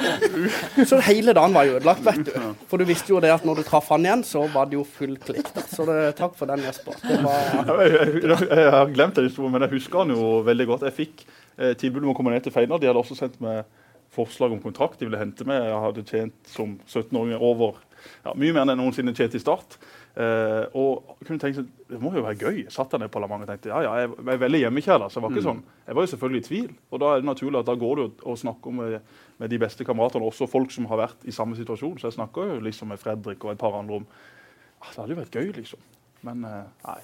Så hele dagen var jo ødelagt, vet du. For du visste jo det at når du traff han igjen, så var det jo full klikk. Så det, takk for den, Jesper. Det var jeg, jeg, jeg har glemt den historien, men jeg husker han jo veldig godt. Jeg fikk eh, tilbud om å komme ned til Feinar. De hadde også sendt meg forslag om kontrakt. De ville hente meg. Jeg hadde tjent som 17-åring over ja, mye mer enn jeg noensinne tjent i start. Uh, og kunne tenke seg, Det må jo være gøy. Satt på La Manga og tenkte ja, ja, jeg, jeg er veldig hjemmekjær. Så det var ikke sånn. Jeg var jo selvfølgelig i tvil. Og da er det naturlig at da går du og, snakker med, med de beste kameratene, også folk som har vært i samme situasjon. Så jeg snakker jo liksom med Fredrik og et par andre om ah, Det hadde jo vært gøy, liksom. Men uh, nei.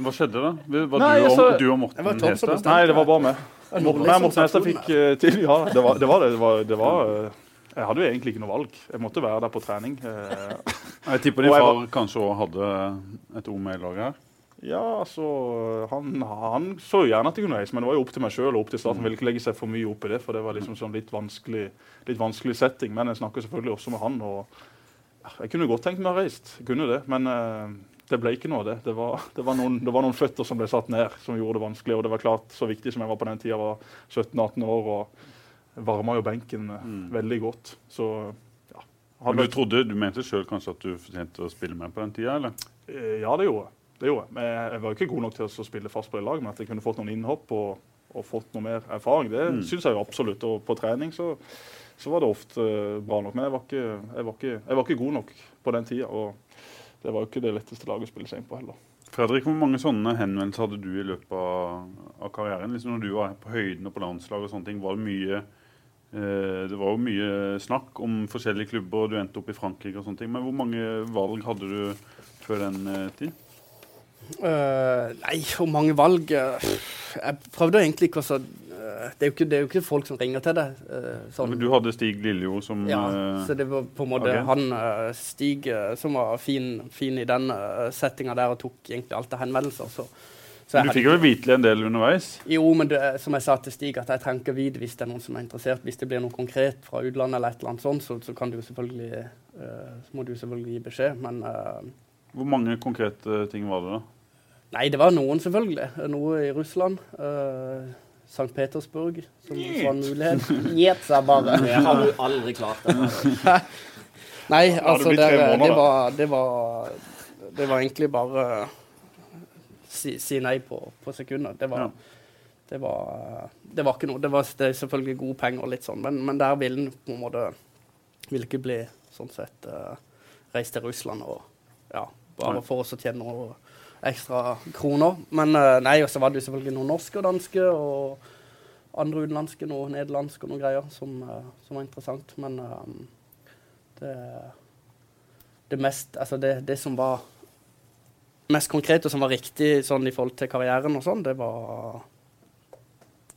Hva skjedde da? Var Nei, du, og, så, du og Morten var Tom som Hestad? Nei, det var bare meg. Morten, som Morten Hestad fikk uh, til Ja, det var det. Var det. det, var, det var, eh, jeg hadde jo egentlig ikke noe valg. Jeg måtte være der på trening. eh. Jeg tipper din far kanskje også hadde et med i laget her. Ja, altså han, han så jo gjerne at jeg kunne reise, men det var jo opp til meg sjøl og opp til staten. Mm. ville ikke legge seg for mye opp i det, for det var liksom sånn litt vanskelig, litt vanskelig setting. Men jeg snakker selvfølgelig også med han, og jeg kunne godt tenkt meg å ha reist. Jeg kunne det, men eh, det ble ikke noe av det. Det var, det, var noen, det var noen føtter som ble satt ned, som gjorde det vanskelig. Og det var klart, så viktig som jeg var på den tida, var 17-18 år. og varma jo benken mm. veldig godt. Så ja. Men du trodde, du mente sjøl kanskje at du fortjente å spille med på den tida, eller? Eh, Ja, det gjorde jeg. Det gjorde jeg. Men jeg var jo ikke god nok til å spille fast på det laget, men at jeg kunne fått noen innhopp og, og fått noe mer erfaring, det Mm. syns jeg jo absolutt. Og på trening så, så var det ofte eh, bra nok. Men jeg var, ikke, jeg, var ikke, jeg var ikke god nok på den tida. Og det var jo ikke det letteste laget å spille seg inn på heller. Fredrik, hvor mange sånne henvendelser hadde du i løpet av, av karrieren? Liksom når du var på høyden og på landslag og sånne ting, var det mye eh, Det var jo mye snakk om forskjellige klubber, og du endte opp i Frankrike og sånne ting. Men hvor mange valg hadde du før den eh, tid? Uh, nei, hvor mange valg eh, Jeg prøvde egentlig ikke å så eh, det, er ikke, det er jo ikke folk som ringer til deg. eh, sånn. Du hadde Stig Lillejord som Ja, eh, så det var på en måte okay. han eh, Stig eh, som var fin, fin i den settinga der og tok egentlig alt av henvendelser. Så, så jeg Du fikk jo vite en del underveis. Jo, men det, som jeg sa til Stig, at jeg trenger ikke vite hvis det er noen som er interessert. Hvis det blir noe konkret fra utlandet, eller et eller annet sånt, så, så kan du selvfølgelig uh, så må du selvfølgelig gi beskjed. Men uh, Hvor mange konkrete ting var det, da? nei, det var noen, selvfølgelig. Noe i Russland. Uh, St. Petersburg, som var en mulighet. Gjet, seg bare. Det har du aldri klart. Det. Nei, altså det, det, var, det, var, det var egentlig bare si, si nei på, på sekunder. Det var, Ja. det var Det var ikke noe. Det var det selvfølgelig gode penger og litt sånn, men, men der ville på en måte Ville ikke bli sånn sett uh, reist til Russland og ja, bare for oss å tjene noen ekstra kroner. Men uh, nei, og så var det jo selvfølgelig noen norske og danske og andre utenlandske, noe nederlandske og noe greier som, uh, som var interessant. Men um, det, det mest Altså det, det som var mest konkret og som var riktig sånn i forhold til karrieren og sånn, det var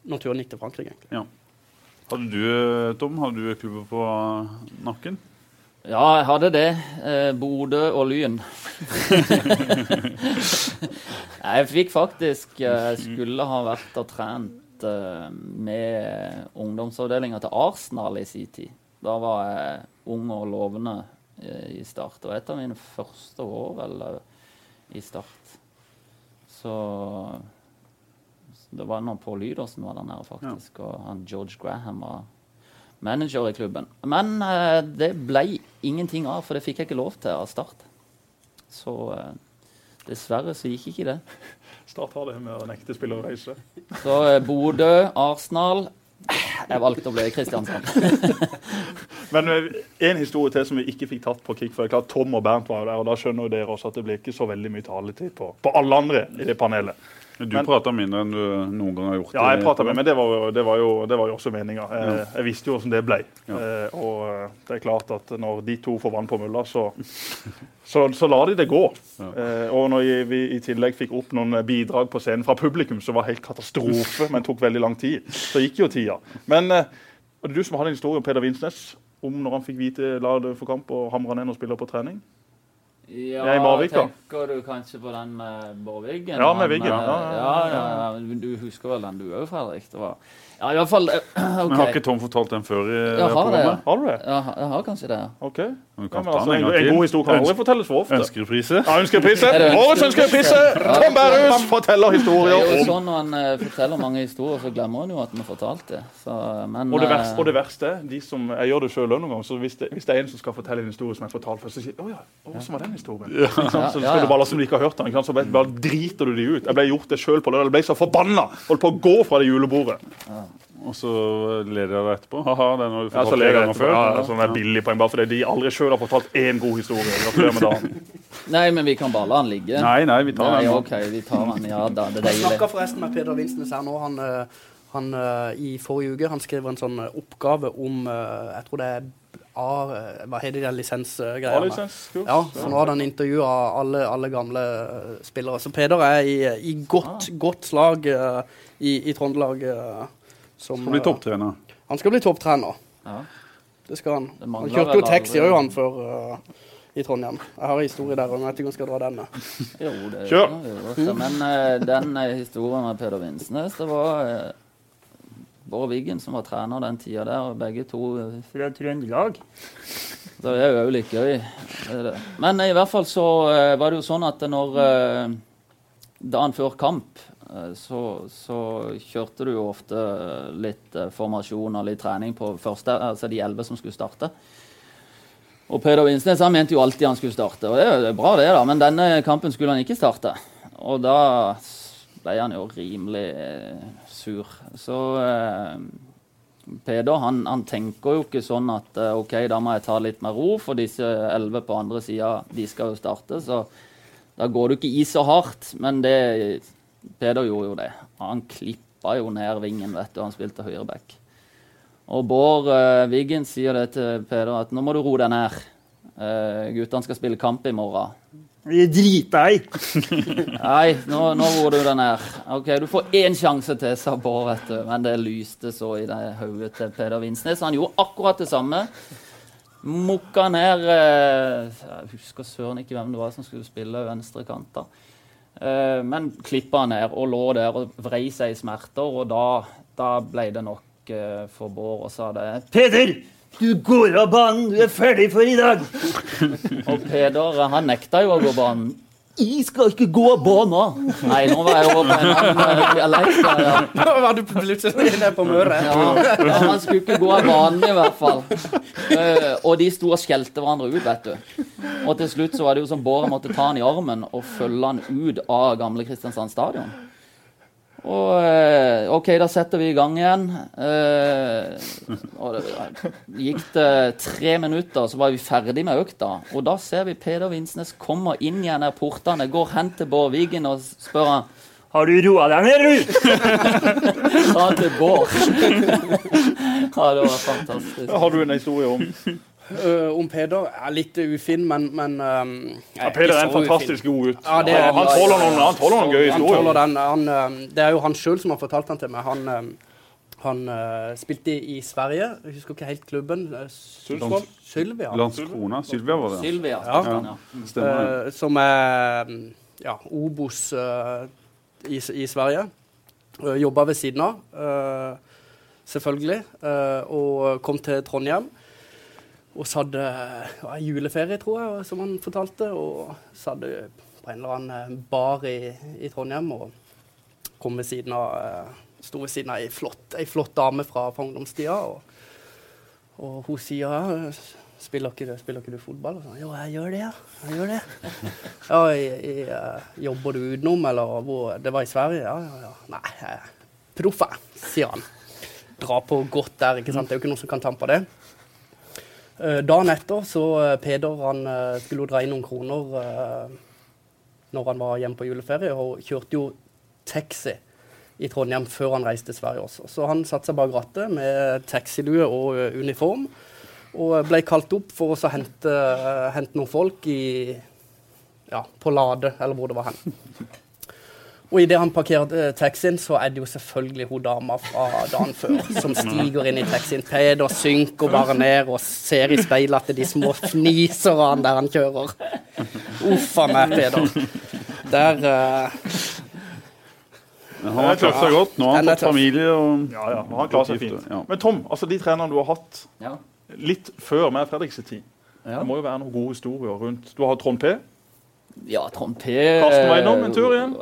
når turen gikk til Frankrike, egentlig. Ja. Hadde du, eh, Tom, hadde du klubber på nakken? Ja, jeg hadde det. Eh, Bodø og Lyn. jeg fikk faktisk Jeg skulle ha vært og trent eh, med ungdomsavdelinga til Arsenal i sin tid. Da var jeg ung og lovende eh, i Start. Og et av mine første år eh, i Start. Så så det var når Paul som var der nede, faktisk. Og han George Graham var manager i klubben. Men eh, det ble ingenting av, for det fikk jeg ikke lov til av Start. Så eh, dessverre så gikk ikke det. Start har det med å nekte spillere å reise. Så eh, Bodø, Arsenal Jeg valgte å bli Kristiansand. Men eh, en historie til som vi ikke fikk tatt på kick. for det er klart Tom og Bernt var jo der, og da skjønner jo dere også at det blir ikke så veldig mye taletid på, på alle andre i det panelet. Men Du prata mindre enn du noen gang har gjort. Ja, jeg prata med men det var, jo, det, var jo, det var jo også meninga. Jeg, jeg visste jo hvordan det ble. Ja. Eh, og eh, det er klart at når de to får vann på mølla, så, så, så lar de det gå. Ja. Eh, og når vi i tillegg fikk opp noen bidrag på scenen fra publikum, som var helt katastrofe, men tok veldig lang tid, så gikk jo tida. Men eh, det du som har en historie om Peder Vinsnes om når han fikk vite la det for kamp og hamra ned noen spillere på trening? Ja, Jeg er tenker du kanskje på den med Bård Wiggen? Ja, med Wiggen, eh, ja, Ja, ja, ja, ja. Du husker vel den du òg, Fredrik? Det var Ja, i hvert fall eh, OK. Men har ikke Tom fortalt den før i jeg har det, ja. programmet? Har du det? Ja, jeg har kanskje det. ja. OK. Du Ja, kan men ta altså, den en, en gang en til. god historie kan aldri fortelles for ofte. Ønskeprise. Ja, ønskeprise. Er det ønske- Årets ønskeprise! Tom Berrhus forteller Det historier er jo om sånn Når en eh, forteller mange historier, så glemmer en jo at en har fortalt det. Så, men, og det, eh, verste, og det verste er, de som, jeg gjør det også noen ganger, så hvis det, hvis det er en som skal fortelle en historie som har fortalt før, så sier jeg, å ja, å, hvordan var den historien? Ikke sant? Så Ja, ja, skal du bare la som de ikke har hørt den, ikke sant? så bare, bare driter du de ut. Jeg ble gjort det selv på lørdag, jeg ble så forbanna, holdt på å gå fra det julebordet. Og så ler dere etterpå. Haha, den har du Ja, så fortalt ler tre ganger etterpå. før. Ja, sånn er billig poeng, bare fordi de aldri selv har fortalt én god historie. Gratulerer med dagen. Nei, men vi kan bare la han ligge. Nei, nei, vi tar Nei, den Okay, vi tar den. Ja da, det Jeg snakka forresten med Peder Vinsnes her nå. Han, eh, han eh, i forrige uke han skriver en sånn eh, oppgave om Jeg tror det er A, Hva heter de lisensgreiene? Ja, så nå hadde han intervjua alle, alle gamle spillere. Så Peder er i, i godt, godt slag i, i Trøndelag. Som, Skal bli eh, topptrener. Han skal bli topptrener. Ja. Det skal han. Det Han kjørte jo taxi òg, han, før uh, i Trondheim. Jeg har en historie der, og jeg vet ikke om jeg skal dra den. eh. Jo, det Kjør. jo. Men uh, den eh, historien med Peder Vinsnes, det var uh, Bård Wiggen som var trener den tida der, og begge to uh, fra Trøndelag. Det er jo litt gøy. det det. Men eh, i hvert fall så eh, var det jo sånn at når eh, Dagen før kamp eh, så, så kjørte du jo ofte litt eh, formasjon og litt trening på første, altså de elleve som skulle starte. Og Peder Vinsnes han mente jo alltid han skulle starte, og det er jo bra det, da, men denne kampen skulle han ikke starte. Og da ble han jo rimelig eh, sur. Så eh, Peder han, han, tenker jo ikke sånn at eh, OK, da må jeg ta litt mer ro, for disse elleve på andre sida de skal jo starte. Så da går du ikke i så hardt. Men det, Peder gjorde jo det. Han klippa jo ned vingen, vet du. Han spilte høyreback. Og Bård uh, Wiggen sier det til Peder at nå må du roe deg ned. Uh, guttene skal spille kamp i morgen. Driter i! Nei, nå, nå roer du deg ned. Ok, Du får én sjanse til, sa Bård, vet du. Men det lyste så i det hodet til Peder Vinsnes. Han gjorde akkurat det samme. Mokka ned uh, Jeg husker søren ikke hvem det var som skulle spille venstre kant. Uh, men klippa ned og lå der og vrei seg i smerter, og da, da ble det nok for Bård og sa det. Peder! Du går av banen! Du er ferdig for i dag! og Peder han nekta jo å gå banen. Jeg skal ikke gå av banen! Nei, nå var jeg over på en annen dialekt. Nå var du plutselig nede på Møre. Ja, ja, han skulle ikke gå av banen, i hvert fall. Uh, og de sto og skjelte hverandre ut, vet du. Og til slutt så var det jo som Bård måtte ta han i armen og følge han ut av gamle Kristiansand stadion. Og eh, OK, da setter vi i gang igjen. Eh, og det gikk det tre minutter, så var vi ferdig med økta. Og da ser vi Peder Vinsnes kommer inn igjen her portene, går hen til Bård Vigen og spør han har du roa deg ned, du? Han til Bård. ja, det var fantastisk. Har du en historie om Uh, om Peder er litt ufin, men, men um, ja, Peder er en fantastisk god gutt. Ja, er, han, han, tåler noen, han tåler noen gøye historier. det er jo han sjøl som har fortalt den til meg. Han, um, han uh, spilte i, i, Sverige. Jeg husker ikke helt klubben. Uh, Sylvia. Landskrona. Sylvia var det. Sylvia, ja. ja. Uh, som er ja, Obos i, i, Sverige. Jobba ved siden av, selvfølgelig. og kom til Trondheim. Og så hadde ja, juleferie, tror jeg, som han fortalte. Og så hadde på en eller annen bar i, i Trondheim og kom ved siden av eh, sto ved siden av ei flott, flott dame fra, fra ungdomstida. Og, og, hun sier spiller ikke, spiller ikke du fotball? Og sånn, jo, jeg gjør det, ja. Jeg gjør det. ja, i, i, uh, Jobber du utenom, eller hvor Det var i Sverige? Ja, ja, ja. Nei, jeg proff, sier han. Dra på godt der, ikke sant. Det er jo ikke noen som kan tampe det. Uh, dagen etter så uh, Peder han uh, skulle jo dra inn noen kroner når han var hjemme på juleferie, og kjørte jo taxi i Trondheim før han reiste til Sverige også. Så han satte seg bak rattet med taxilue og uniform, og ble kalt opp for å hente, hente noen folk i, ja, på Lade, eller hvor det var hen. Og idet han parkerer eh, taxien, så er det jo selvfølgelig hun dama fra dagen før som stiger inn i taxien. Peder synker bare ned og ser i speilet at de små fniser av han der han kjører. Uff a meg, Peder. Der uh... Han har klart seg godt. Nå har han fått familie og Ja, ja. Han klarer seg fint. Ja. Men Tom, altså de trenerne du har hatt litt før med Fredriks tid, det må jo være noen gode historier rundt Du har Trond P. Ja, Trond P. Karsten var innom en tur igjen.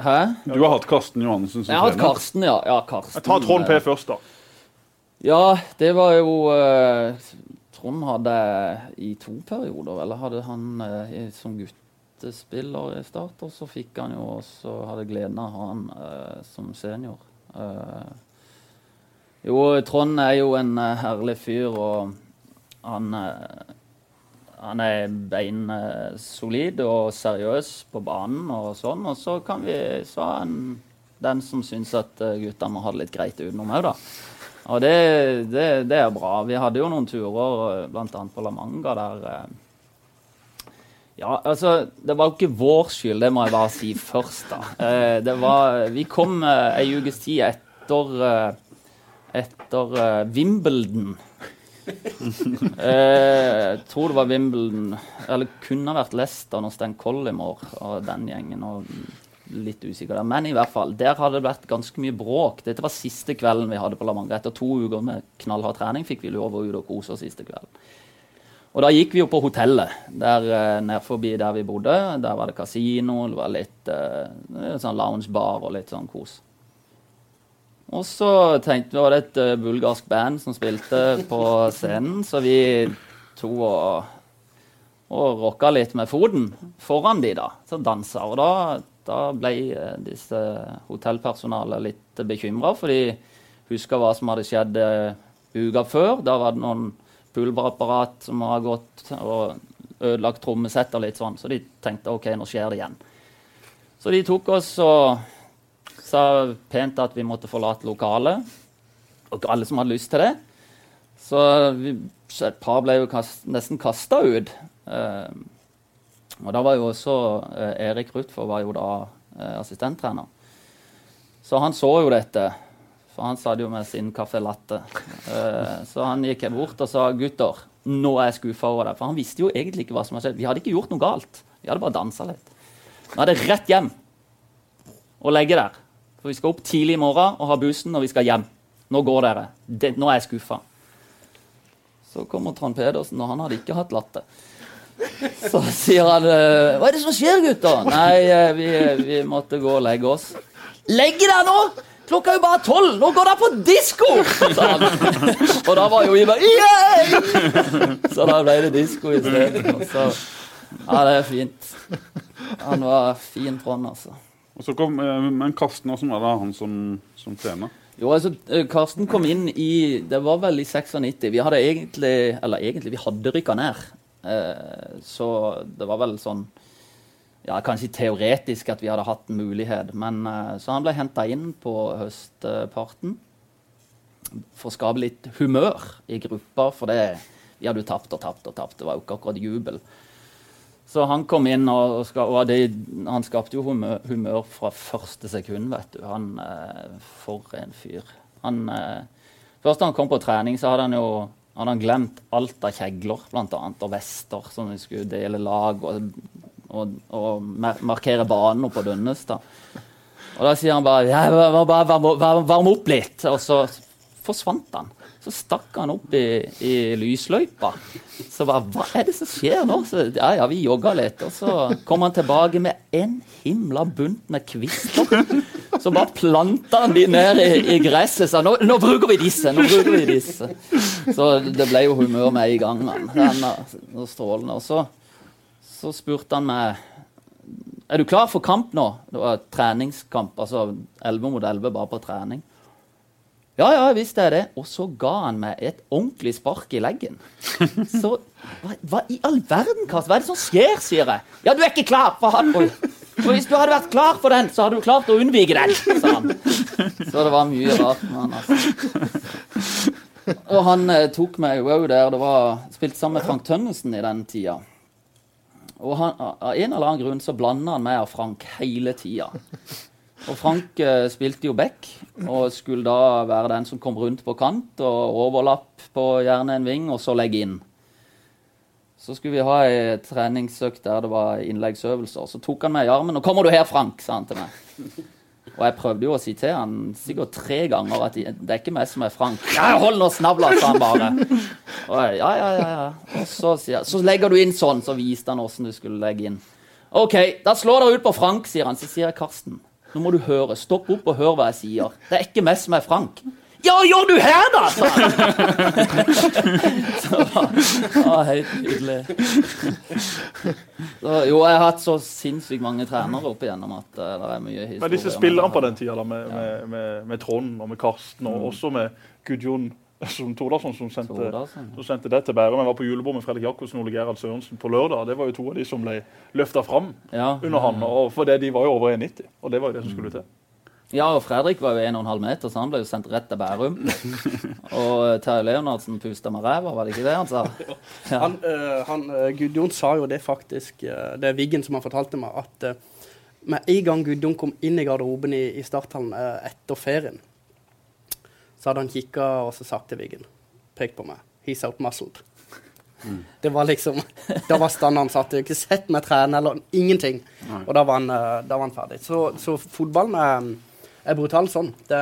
Hæ? Du har hatt Karsten Johansen som trener? Jeg har hatt Karsten, ja. ja Karsten, Ta Trond P først, da. Ja, det var jo uh, Trond hadde i to perioder, eller hadde han uh, som guttespiller i start, og så fikk han jo også hadde gleden av å ha han uh, som senior. jo, Trond er jo en herlig fyr, og han han er beinsolid og seriøs på banen og sånn. Og så kan vi så er han den som syns at eh, gutta må ha det litt greit utenom òg, da. Og det, det, det, er bra. Vi hadde jo noen turer, eh, bl.a. på La Manga, der eh, Ja, altså, det var jo ikke vår skyld, det må jeg bare si først, da. Det var Vi kom ei ukes tid etter, etter Wimbledon eh, tror det var Wimbledon, eller kunne vært Leicester når Stan Collymore og den gjengen. og litt usikker der. Men i hvert fall, der hadde det vært ganske mye bråk. Dette var siste kvelden vi hadde på La Manga. Etter to uker med knallhard trening fikk vi lov å ut og kose oss siste kvelden. Og da gikk vi jo på hotellet der nede ned forbi der vi bodde. Der var det kasino, det var litt eh, sånn loungebar og litt sånn kos. Og så tenkte vi var det et eh, bulgarsk band som spilte på scenen, så vi to og, og rocka litt med foten foran de da, som dansa. Og da, da ble eh, disse hotellpersonalet litt bekymra, for de huska hva som hadde skjedd eh, uka før. Da var det noen pulverapparat som har gått og ødelagt trommesett og litt sånn, så de tenkte OK, nå skjer det igjen. Så de tok oss og sa pent at vi måtte forlate lokalet. Og alle som hadde lyst til det. Så, vi, et par ble jo kast, nesten kasta ut. Eh, og da var jo også eh, Erik Ruthfor var jo da eh, assistenttrener. Så han så jo dette. For han satt jo med sin caffè latte. Eh, så han gikk bort og sa gutter, nå er jeg skuffa over deg. For han visste jo egentlig ikke hva som hadde skjedd. Vi hadde ikke gjort noe galt. Vi hadde bare dansa litt. Nå er det rett hjem og legge der. For vi skal opp tidlig i morgen og ha bussen, og vi skal hjem. Nå går dere. Det, nå er jeg skuffa. Så kommer Trond Pedersen, og han hadde ikke hatt latte. Så sier han eh, Hva er det som skjer, gutter? Nei, eh, vi, vi måtte gå og legge oss. Legge deg nå! Klokka er jo bare tolv! Nå går dere på disko! sa han. Og da var jo vi bare Yay! Så da ble det disko stedet. ja, det er fint. Han var fin, Trond, altså. Kom, eh, Men Karsten, hvordan var det han som, som trener? Jo, altså, eh, Karsten kom inn i Det var vel i 96. Vi hadde egentlig Eller egentlig, vi hadde rykka ned. Eh, så det var vel sånn ja, Kanskje teoretisk at vi hadde hatt en mulighet. Men, så han ble henta inn på høstparten for å skape litt humør i gruppa. For det, vi hadde jo tapt og tapt og tapt. Det var jo ikke akkurat jubel. Så han kom inn, og, skal, og det, han skapte jo humør, humør, fra første sekund, vet du. Han, eh, For en fyr. Han, eh, først da han kom på trening, så hadde han jo hadde han glemt alt av kjegler annet, og vester, som vi skulle dele lag og, og, og markere banen på Dønnestad. Og da sier han bare varm opp litt. Og så forsvant han. Så stakk han opp i, i lysløypa. Så bare Hva er det som skjer nå? Så, ja, ja, vi jogga litt. Og så kom han tilbake med en himla bunt med kvister. Så bare planta han de ned i, i gresset. Sa nå, nå bruker vi disse! Nå bruker vi disse. Så det ble jo humør med i gang. Han. Var strålende. Og så, så spurte han meg er du klar for kamp nå? Det var treningskamp. altså 11 mot 11 bare på trening. Ja, ja, visst er det. Og så ga han meg et ordentlig spark i leggen. Så hva, hva i all verden, Karsten? Hva er det som skjer, sier jeg. Ja, du er ikke klar for han. Oi. Og hvis du hadde vært klar for den, så hadde du klart å unnvike den, sa han. Så det var mye rart med han, altså. Og han eh, tok meg òg der. Det var spilt sammen med Frank Tønnesen i den tida. Og han, av en eller annen grunn så blanda han meg og Frank hele tida. Og Frank eh, spilte jo back, og skulle da være den som kom rundt på kant og overlapp på gjerne en ving, og så legge inn. Så skulle vi ha ei treningsøkt der det var innleggsøvelser. Så tok han meg i armen. 'Nå kommer du her, Frank', sa han til meg. Og jeg prøvde jo å si til han sikkert tre ganger at det er ikke meg som er Frank. Ja, hold nå snavla, sa han bare. Og jeg, ja, ja, ja, ja. Og så sier så legger du inn sånn. Så viste han åssen du skulle legge inn. OK, da slår dere ut på Frank, sier han. Så sier jeg Karsten. Nå må du høre. Stopp opp og hør hva jeg sier. Det er ikke meg som er Frank. Ja, gjør du her, da?! sa han. så det var helt nydelig. Så, jo, jeg har hatt så sinnssykt mange trenere opp igjennom at uh, det er mye historie. Men disse spillerne på den tida, da, med, med, med, med Trond og med Karsten, og også med Gudjon som Tordarsson, som ja. som sendte det til Bærum. Jeg var på julebord med Fredrik Jacobsen og Ole Gerhard Sørensen på lørdag. Det var jo to av de som ble løfta fram Ja. under han. Og for det, de var jo over 1,90, og det var jo det som skulle til. Ja, og Fredrik var jo 1,5 meter, så han ble jo sendt rett til Bærum. Og Terje Leonardsen pusta med ræva, var det ikke det han sa? Ja. Han, uh, han, eh, Gudjon sa jo det faktisk, uh, det er Viggen som har fortalte meg, at eh, med en gang Gudjon kom inn i garderoben i, i starthallen eh, etter ferien, så hadde han kikka og så sagt til Viggen, pekt på meg, 'He's outmuscled'. Det var liksom Da var standarden satt. Ikke sett meg trene eller ingenting. Og da var han, eh, da var han ferdig. Så, så fotballen er, er brutal sånn. Det,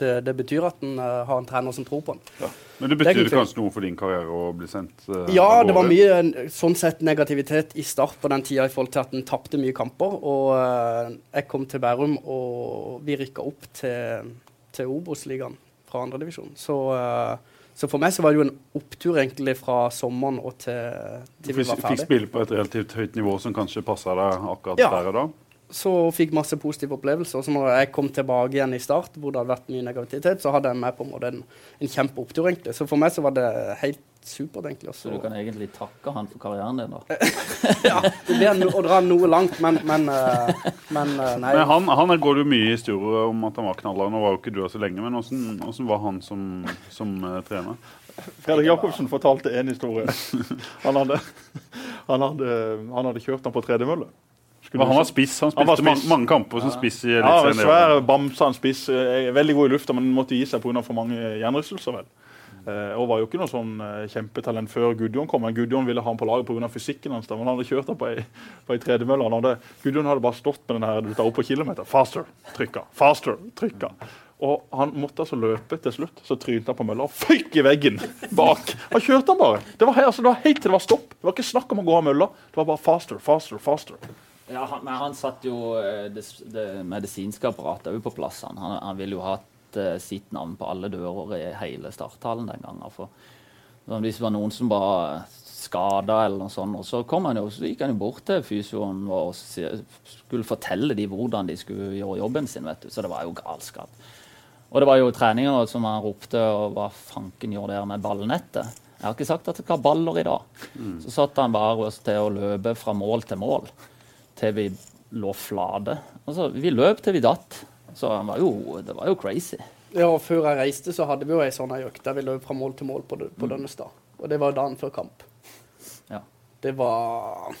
det, det betyr at en eh, har en trener som tror på den. Men det Det betydde ingen kanskje noe for din karriere å bli sendt Uh, Ja, det var mye sånn sett negativitet i start på den tida i forhold til at en tapte mye kamper. Og uh, jeg kom til Bærum, og vi rykka opp til, til Obos-ligaen fra andredivisjon. Så, uh, så for meg så var det jo en opptur egentlig fra sommeren og til, til vi var ferdig. Du fikk spille på et relativt høyt nivå som kanskje passa deg akkurat Ja. der og da? Så fikk masse positive opplevelser. Så når jeg kom tilbake igjen i start, hvor det hadde vært mye negativitet, så hadde jeg med på en måte en, en kjempeopptur, egentlig. Så for meg så var det helt supert, egentlig. Så du kan egentlig takke han for karrieren din, da. ja, det blir no, å dra noe langt, men, men, uh, men uh, nei. Men han, han går det jo mye historier om at han var knallhard. Nå var jo ikke du her så lenge, men hvordan var han som, som uh, trener? Fredrik Jacobsen fortalte en historie. Han hadde, han hadde, han hadde kjørt han på tredemølle. Men han var spiss. Han Han spilte spiss. mange, kamper som spiss i Ja, Eliteserien. svær bamse, han spiss. eh, Veldig god i lufta, men måtte gi seg pga. for mange hjernerystelser. vel. Uh, og var jo ikke noe sånn uh, kjempetalent før Gudjon kom. men Gudjon ville ha ham på laget pga. fysikken hans. men Han hadde kjørt ham på ei, på ei tredemølle. Hadde- Gudjon hadde bare stått med den her du tar opp på kilometer. Faster, trykka. Faster, trykka. Og han måtte altså løpe til slutt. Så trynte han på mølla og føyk i veggen bak. Han kjørte han bare. Det var, altså, det var helt til det var stopp. Det var ikke snakk om å gå av mølla. Det var bare faster, faster, faster. Ja, han, men han satt jo eh, det, det medisinske apparatet òg på plass. Han, han, ville jo hatt uh, sitt navn på alle dører i hele starttalen den gangen. For hvis det var noen som var skada eller noe sånt, og så kom han jo, så gikk han jo bort til fysioen og skulle fortelle dem hvordan de skulle gjøre jobben sin. vet du. Så det var jo galskap. Og det var jo treninger som han ropte og hva fanken gjør dere med ballnettet? Jeg har ikke sagt at det har baller i dag. Så satt han bare til å løpe fra mål til mål til vi lå flate. Altså, vi løp til vi datt. Så han var jo, det var jo crazy. Ja, og Før jeg reiste, så hadde vi jo ei sånn økt der vi løp fra mål til mål på, på Dønnestad. Og det var dagen før kamp. Ja. Det var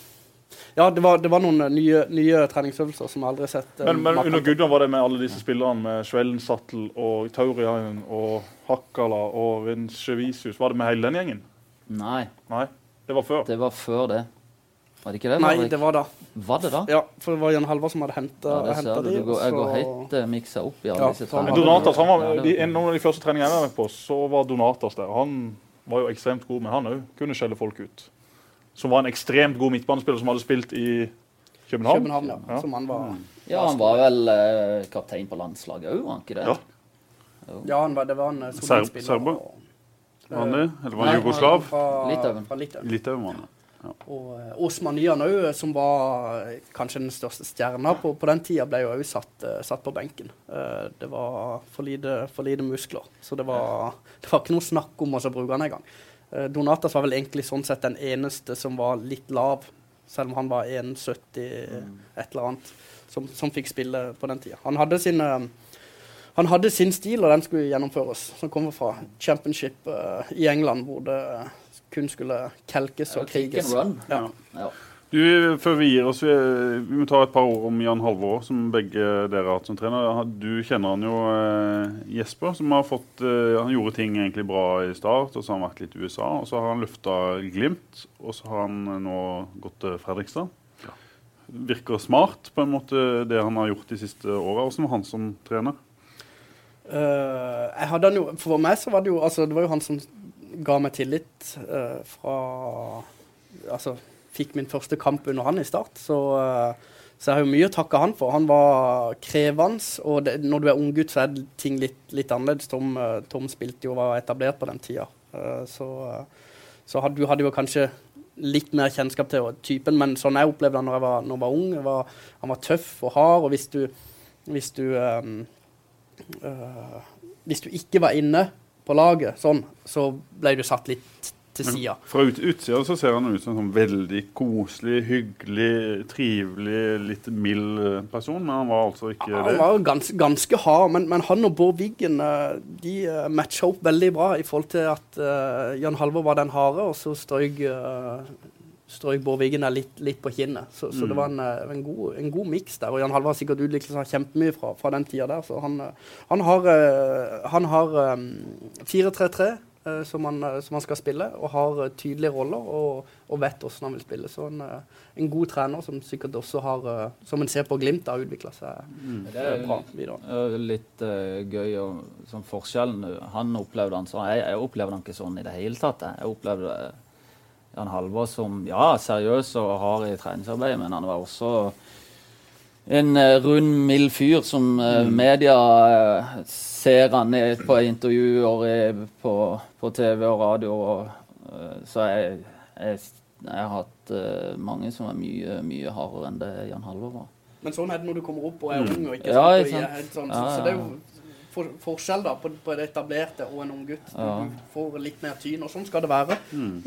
Ja, det var, det var noen nye, nye treningsøvelser som jeg aldri har sett. eh, Men, men under. Gudjon var det med alle disse spillerne, med Svellensattel og Tauriainen og Hakkala og Renskjevisius. Var det med hele den gjengen? Nei, Nei, det var før. det var før det. Var det ikke det? Nei, det var da. Var det da? Ja, for det var Jan Halvard som hadde henta Ja, det de. du går, jeg går helt uh, miksa opp i alle Ja, disse hadde- Donatas, han var, de, en, Noen av de første treningene jeg var med på, så var Donatas der. Han var jo ekstremt god, men han òg kunne skjelle folk ut. Som var en ekstremt god midtbanespiller som hadde spilt i København. København, ja. Ja. Som han var. Ja, han var vel uh, kaptein på landslaget òg, var han ikke det? Ja. Ja, han var, det var en eh, solid spiller. serber? og- Var han det? Eller var han jugoslav? Fra Litauen. Fra Litauen. Litauen var han. Og eh, Osman Nyan òg, som var eh, kanskje den største stjerna på, på den tida, ble jo òg satt, eh, satt på benken. Det var for lite, for lite muskler, så det var, det var ikke noe snakk om å bruke han engang. Donatas var vel egentlig sånn sett den eneste som var litt lav, selv om han var 1,70 et eller annet, som, som fikk spille på den tida. Han hadde sin eh, han hadde sin stil, og den skulle gjennomføres. Som kommer fra championship uh, i England, hvor det kun skulle kelkes og kriges. Ja. Ja. Du, før vi gir oss, vi, vi må ta et par ord om Jan Halvor, som begge dere har hatt som trener. Du kjenner han jo, eh, Jesper, som har fått eh, Han gjorde ting egentlig bra i start, og så har han vært litt i USA. Og så har han løfta Glimt, og så har han eh, nå gått til Fredrikstad. Virker smart, på en måte, det han har gjort de siste åra. Hvordan var han som trener? Uh, jeg hadde han jo, For meg så var det jo altså, Det var jo han som ga meg tillit uh, fra Altså fikk min første kamp under han i start. Så, uh, så jeg har jo mye å takke han for. Han var krevende, og det, når du er unggutt, så er ting litt, litt annerledes. Tom, uh, Tom spilte jo og var etablert på den tida. Så så had, du hadde jo kanskje litt mer kjennskap til typen, men sånn jeg opplevde han når jeg var, når jeg var ung. Jeg var, han var tøff og hard, og hvis du, hvis du um, Hvis du ikke var inne på laget sånn, så ble du satt litt til sida. Fra ut, utsida så ser han ut som en sånn veldig koselig, hyggelig, trivelig, litt mild eh, person, men han var altså ikke Han det. var gans, ganske hard, men, men han og Bård Wiggen uh, de uh, matcha opp veldig bra i forhold til at uh, Jan Halvor var den harde, og så strøyk uh, strøk Bård Wiggen der litt, litt på kinnet. Så, så det var en, eh, en god, en god miks der. Og Jan Halvard har sikkert utviklet seg kjempemye fra, fra den tida der. Så han, eh, han har, eh, han har um, 4-3-3. eh, som, han, som han skal spille, og har tydelige roller og, og vet hvordan han vil spille. Så en, en god trener som sikkert også har, som en ser på Glimt, har utvikla seg Det eh, er bra videre. litt uh, gøy og sånn forskjellen. Han opplevde han sånn. Jeg, jeg opplevde han ikke sånn i det hele tatt. Jeg, opplevde Jan Halvor som ja, seriøs og hard i treningsarbeidet, men han var også en eh, rund, mild fyr som mm. media eh, ser han på intervjuer på, på TV og radio. Og, eh, så jeg, jeg, jeg har hatt eh, mange som er mye, mye hardere enn det Jan Halvor var. Men sånn er det når du kommer opp og er ung. og ikke Ja, sant? ikke sant. helt sånn, Ja, så, så ja, det er jo for, forskjell da på, på det etablerte og en ung gutt. Ja. Du får litt mer tyn, og sånn skal det være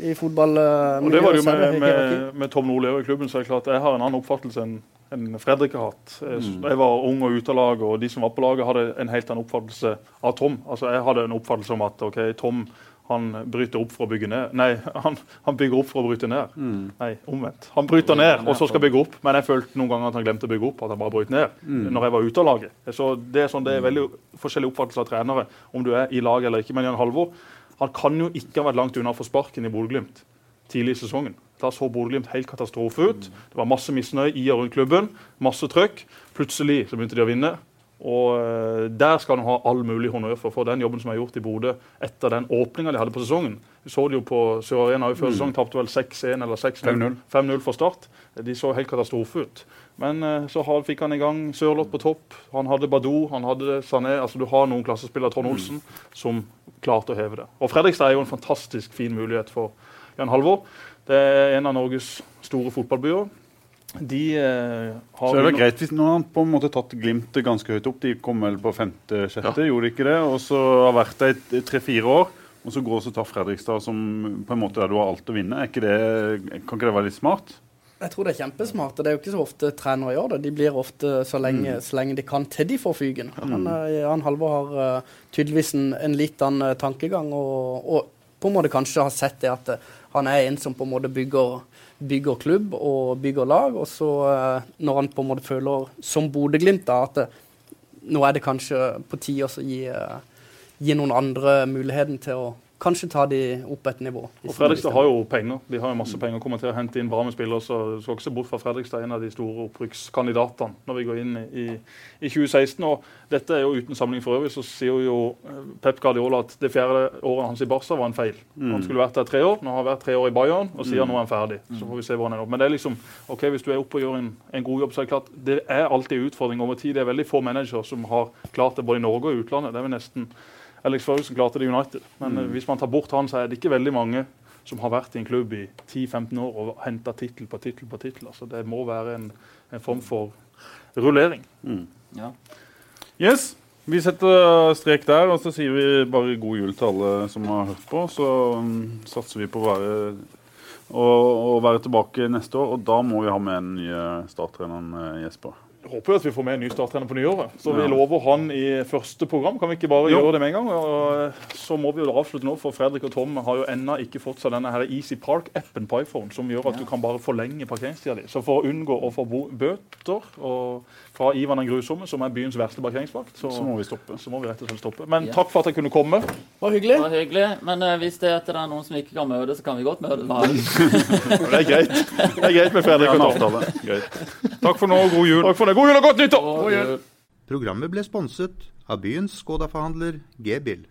i fotball. Uh, Og det var det jo med, det med, med Tom Nordli i klubben. så er det klart Jeg har en annen oppfattelse enn en Fredrik har hatt. Jeg, Mm. jeg var ung og ute av laget, og de som var på laget, hadde en helt annen oppfattelse av Tom. Altså Jeg hadde en oppfattelse om at ok, Tom han bryter opp for å bygge ned. Nei, han, han bygger opp for å bryte ned. Nei, omvendt. Han bryter ned, og så skal bygge opp. Men jeg følte noen ganger at han glemte å bygge opp. At han bare brøt ned når jeg var ute av laget. Så Det er sånn, det er veldig forskjellig oppfattelse av trenere, om du er i lag eller ikke. Men Jan Halvor han kan jo ikke ha vært langt unna å få sparken i Bodø-Glimt tidlig i sesongen. Da så Bodø-Glimt helt katastrofe ut. Det var masse misnøye i og rundt klubben. Masse trøkk. Plutselig så begynte de å vinne. Og eh, Der skal han ha all mulig honnør for, for den jobben som er gjort i Bodø etter den åpninga de hadde på sesongen. Vi så det jo på Sør Arena i før sesong, tapte vel 6-1 eller 6-0. 5-0. 5-0 for Start. De så helt katastrofe ut. Men eh, så har, fikk han i gang Sørloth på topp. Han hadde Badou, han hadde Sané. altså Du har noen klassespillere, Trond Olsen, som klarte å heve det. Og Fredrikstad er jo en fantastisk fin mulighet for Jan Halvor. Det er en av Norges store fotballbyer. De uh, har Så er det greit hvis Nå har på en måte tatt Glimt ganske høyt opp. De kom vel på femte-sjette, gjorde de ikke det? Og så har vært der i tre-fire år. Og så går og så tar Fredrikstad, som på en måte der du har alt å vinne. Er ikke det, kan ikke det være litt smart? Jeg tror det er kjempesmart. og Det er jo ikke så ofte trenere gjør det. De blir ofte så lenge, så lenge de kan til de får fyken. Men eh, Jan Halvor har uh, tydeligvis en, en litt annen tankegang, og, og på en måte kanskje har sett det at han er en som på en måte bygger, bygger klubb og bygger lag. Og så eh, når han på en måte føler, som Bodø-Glimt, at det, nå er det kanskje på tide å gi, eh, gi noen andre muligheten til å kanskje ta de opp et nivå. Og Fredrikstad har jo penger. De har jo masse penger. Kommer til å hente inn bra med spillere. Så du skal ikke se bort fra Fredrikstad, en av de store opprykkskandidatene når vi går inn i, i 2016. Og dette er jo uten samling for øvrig, så sier jo eh, Pep Guardiola at det fjerde året hans i Barca var en feil. Han skulle vært der tre år. Nå har han vært tre år i Bayern og sier nå er han ferdig. Så får vi se hvor han er nå. Men det er liksom, ok, hvis du er oppe og gjør en, en god jobb, så er det klart det er alltid utfordring over tid. Det er veldig få managere som har klart det både i Norge og i utlandet. Det er vel nesten Alex Ferguson klarte det i United. Men mm. hvis man tar bort han, så er det ikke veldig mange som har vært i en klubb i 10-15 år og henta tittel på tittel på tittel. Altså, det må være en, en form for rullering. Ja. Yes. Vi setter strek der, og så sier vi bare god jul til alle som har hørt på. Så um, satser vi på å være, å, å være tilbake neste år, og da må vi ha med den nye starttreneren eh, Jesper. Håper jo at vi får med en ny starttrener på nyåret. Så vi lover han i første program. Kan vi ikke bare Jo. gjøre det med en gang? Og eh, så må vi jo avslutte nå, for Fredrik og Tom har jo ennå ikke fått seg denne her Easy Park-appen på iPhone, som gjør at du kan bare forlenge parkeringstida di. Så for å unngå å få bøter og fra Ivan den grusomme, som er byens verste parkeringsvakt, så, Så må vi stoppe. så må vi rett og slett stoppe. Men Ja. takk for at jeg kunne komme. Var hyggelig. Var hyggelig. Men uh, hvis det, er at det er noen som ikke kan møte, så kan vi godt møte. Det er greit. Det er greit med Fredrik og. Greit. Takk for nå, god jul. Takk for det. God jul og godt nyttår! God jul. Programmet ble sponset av byens Skoda-forhandler G-bil.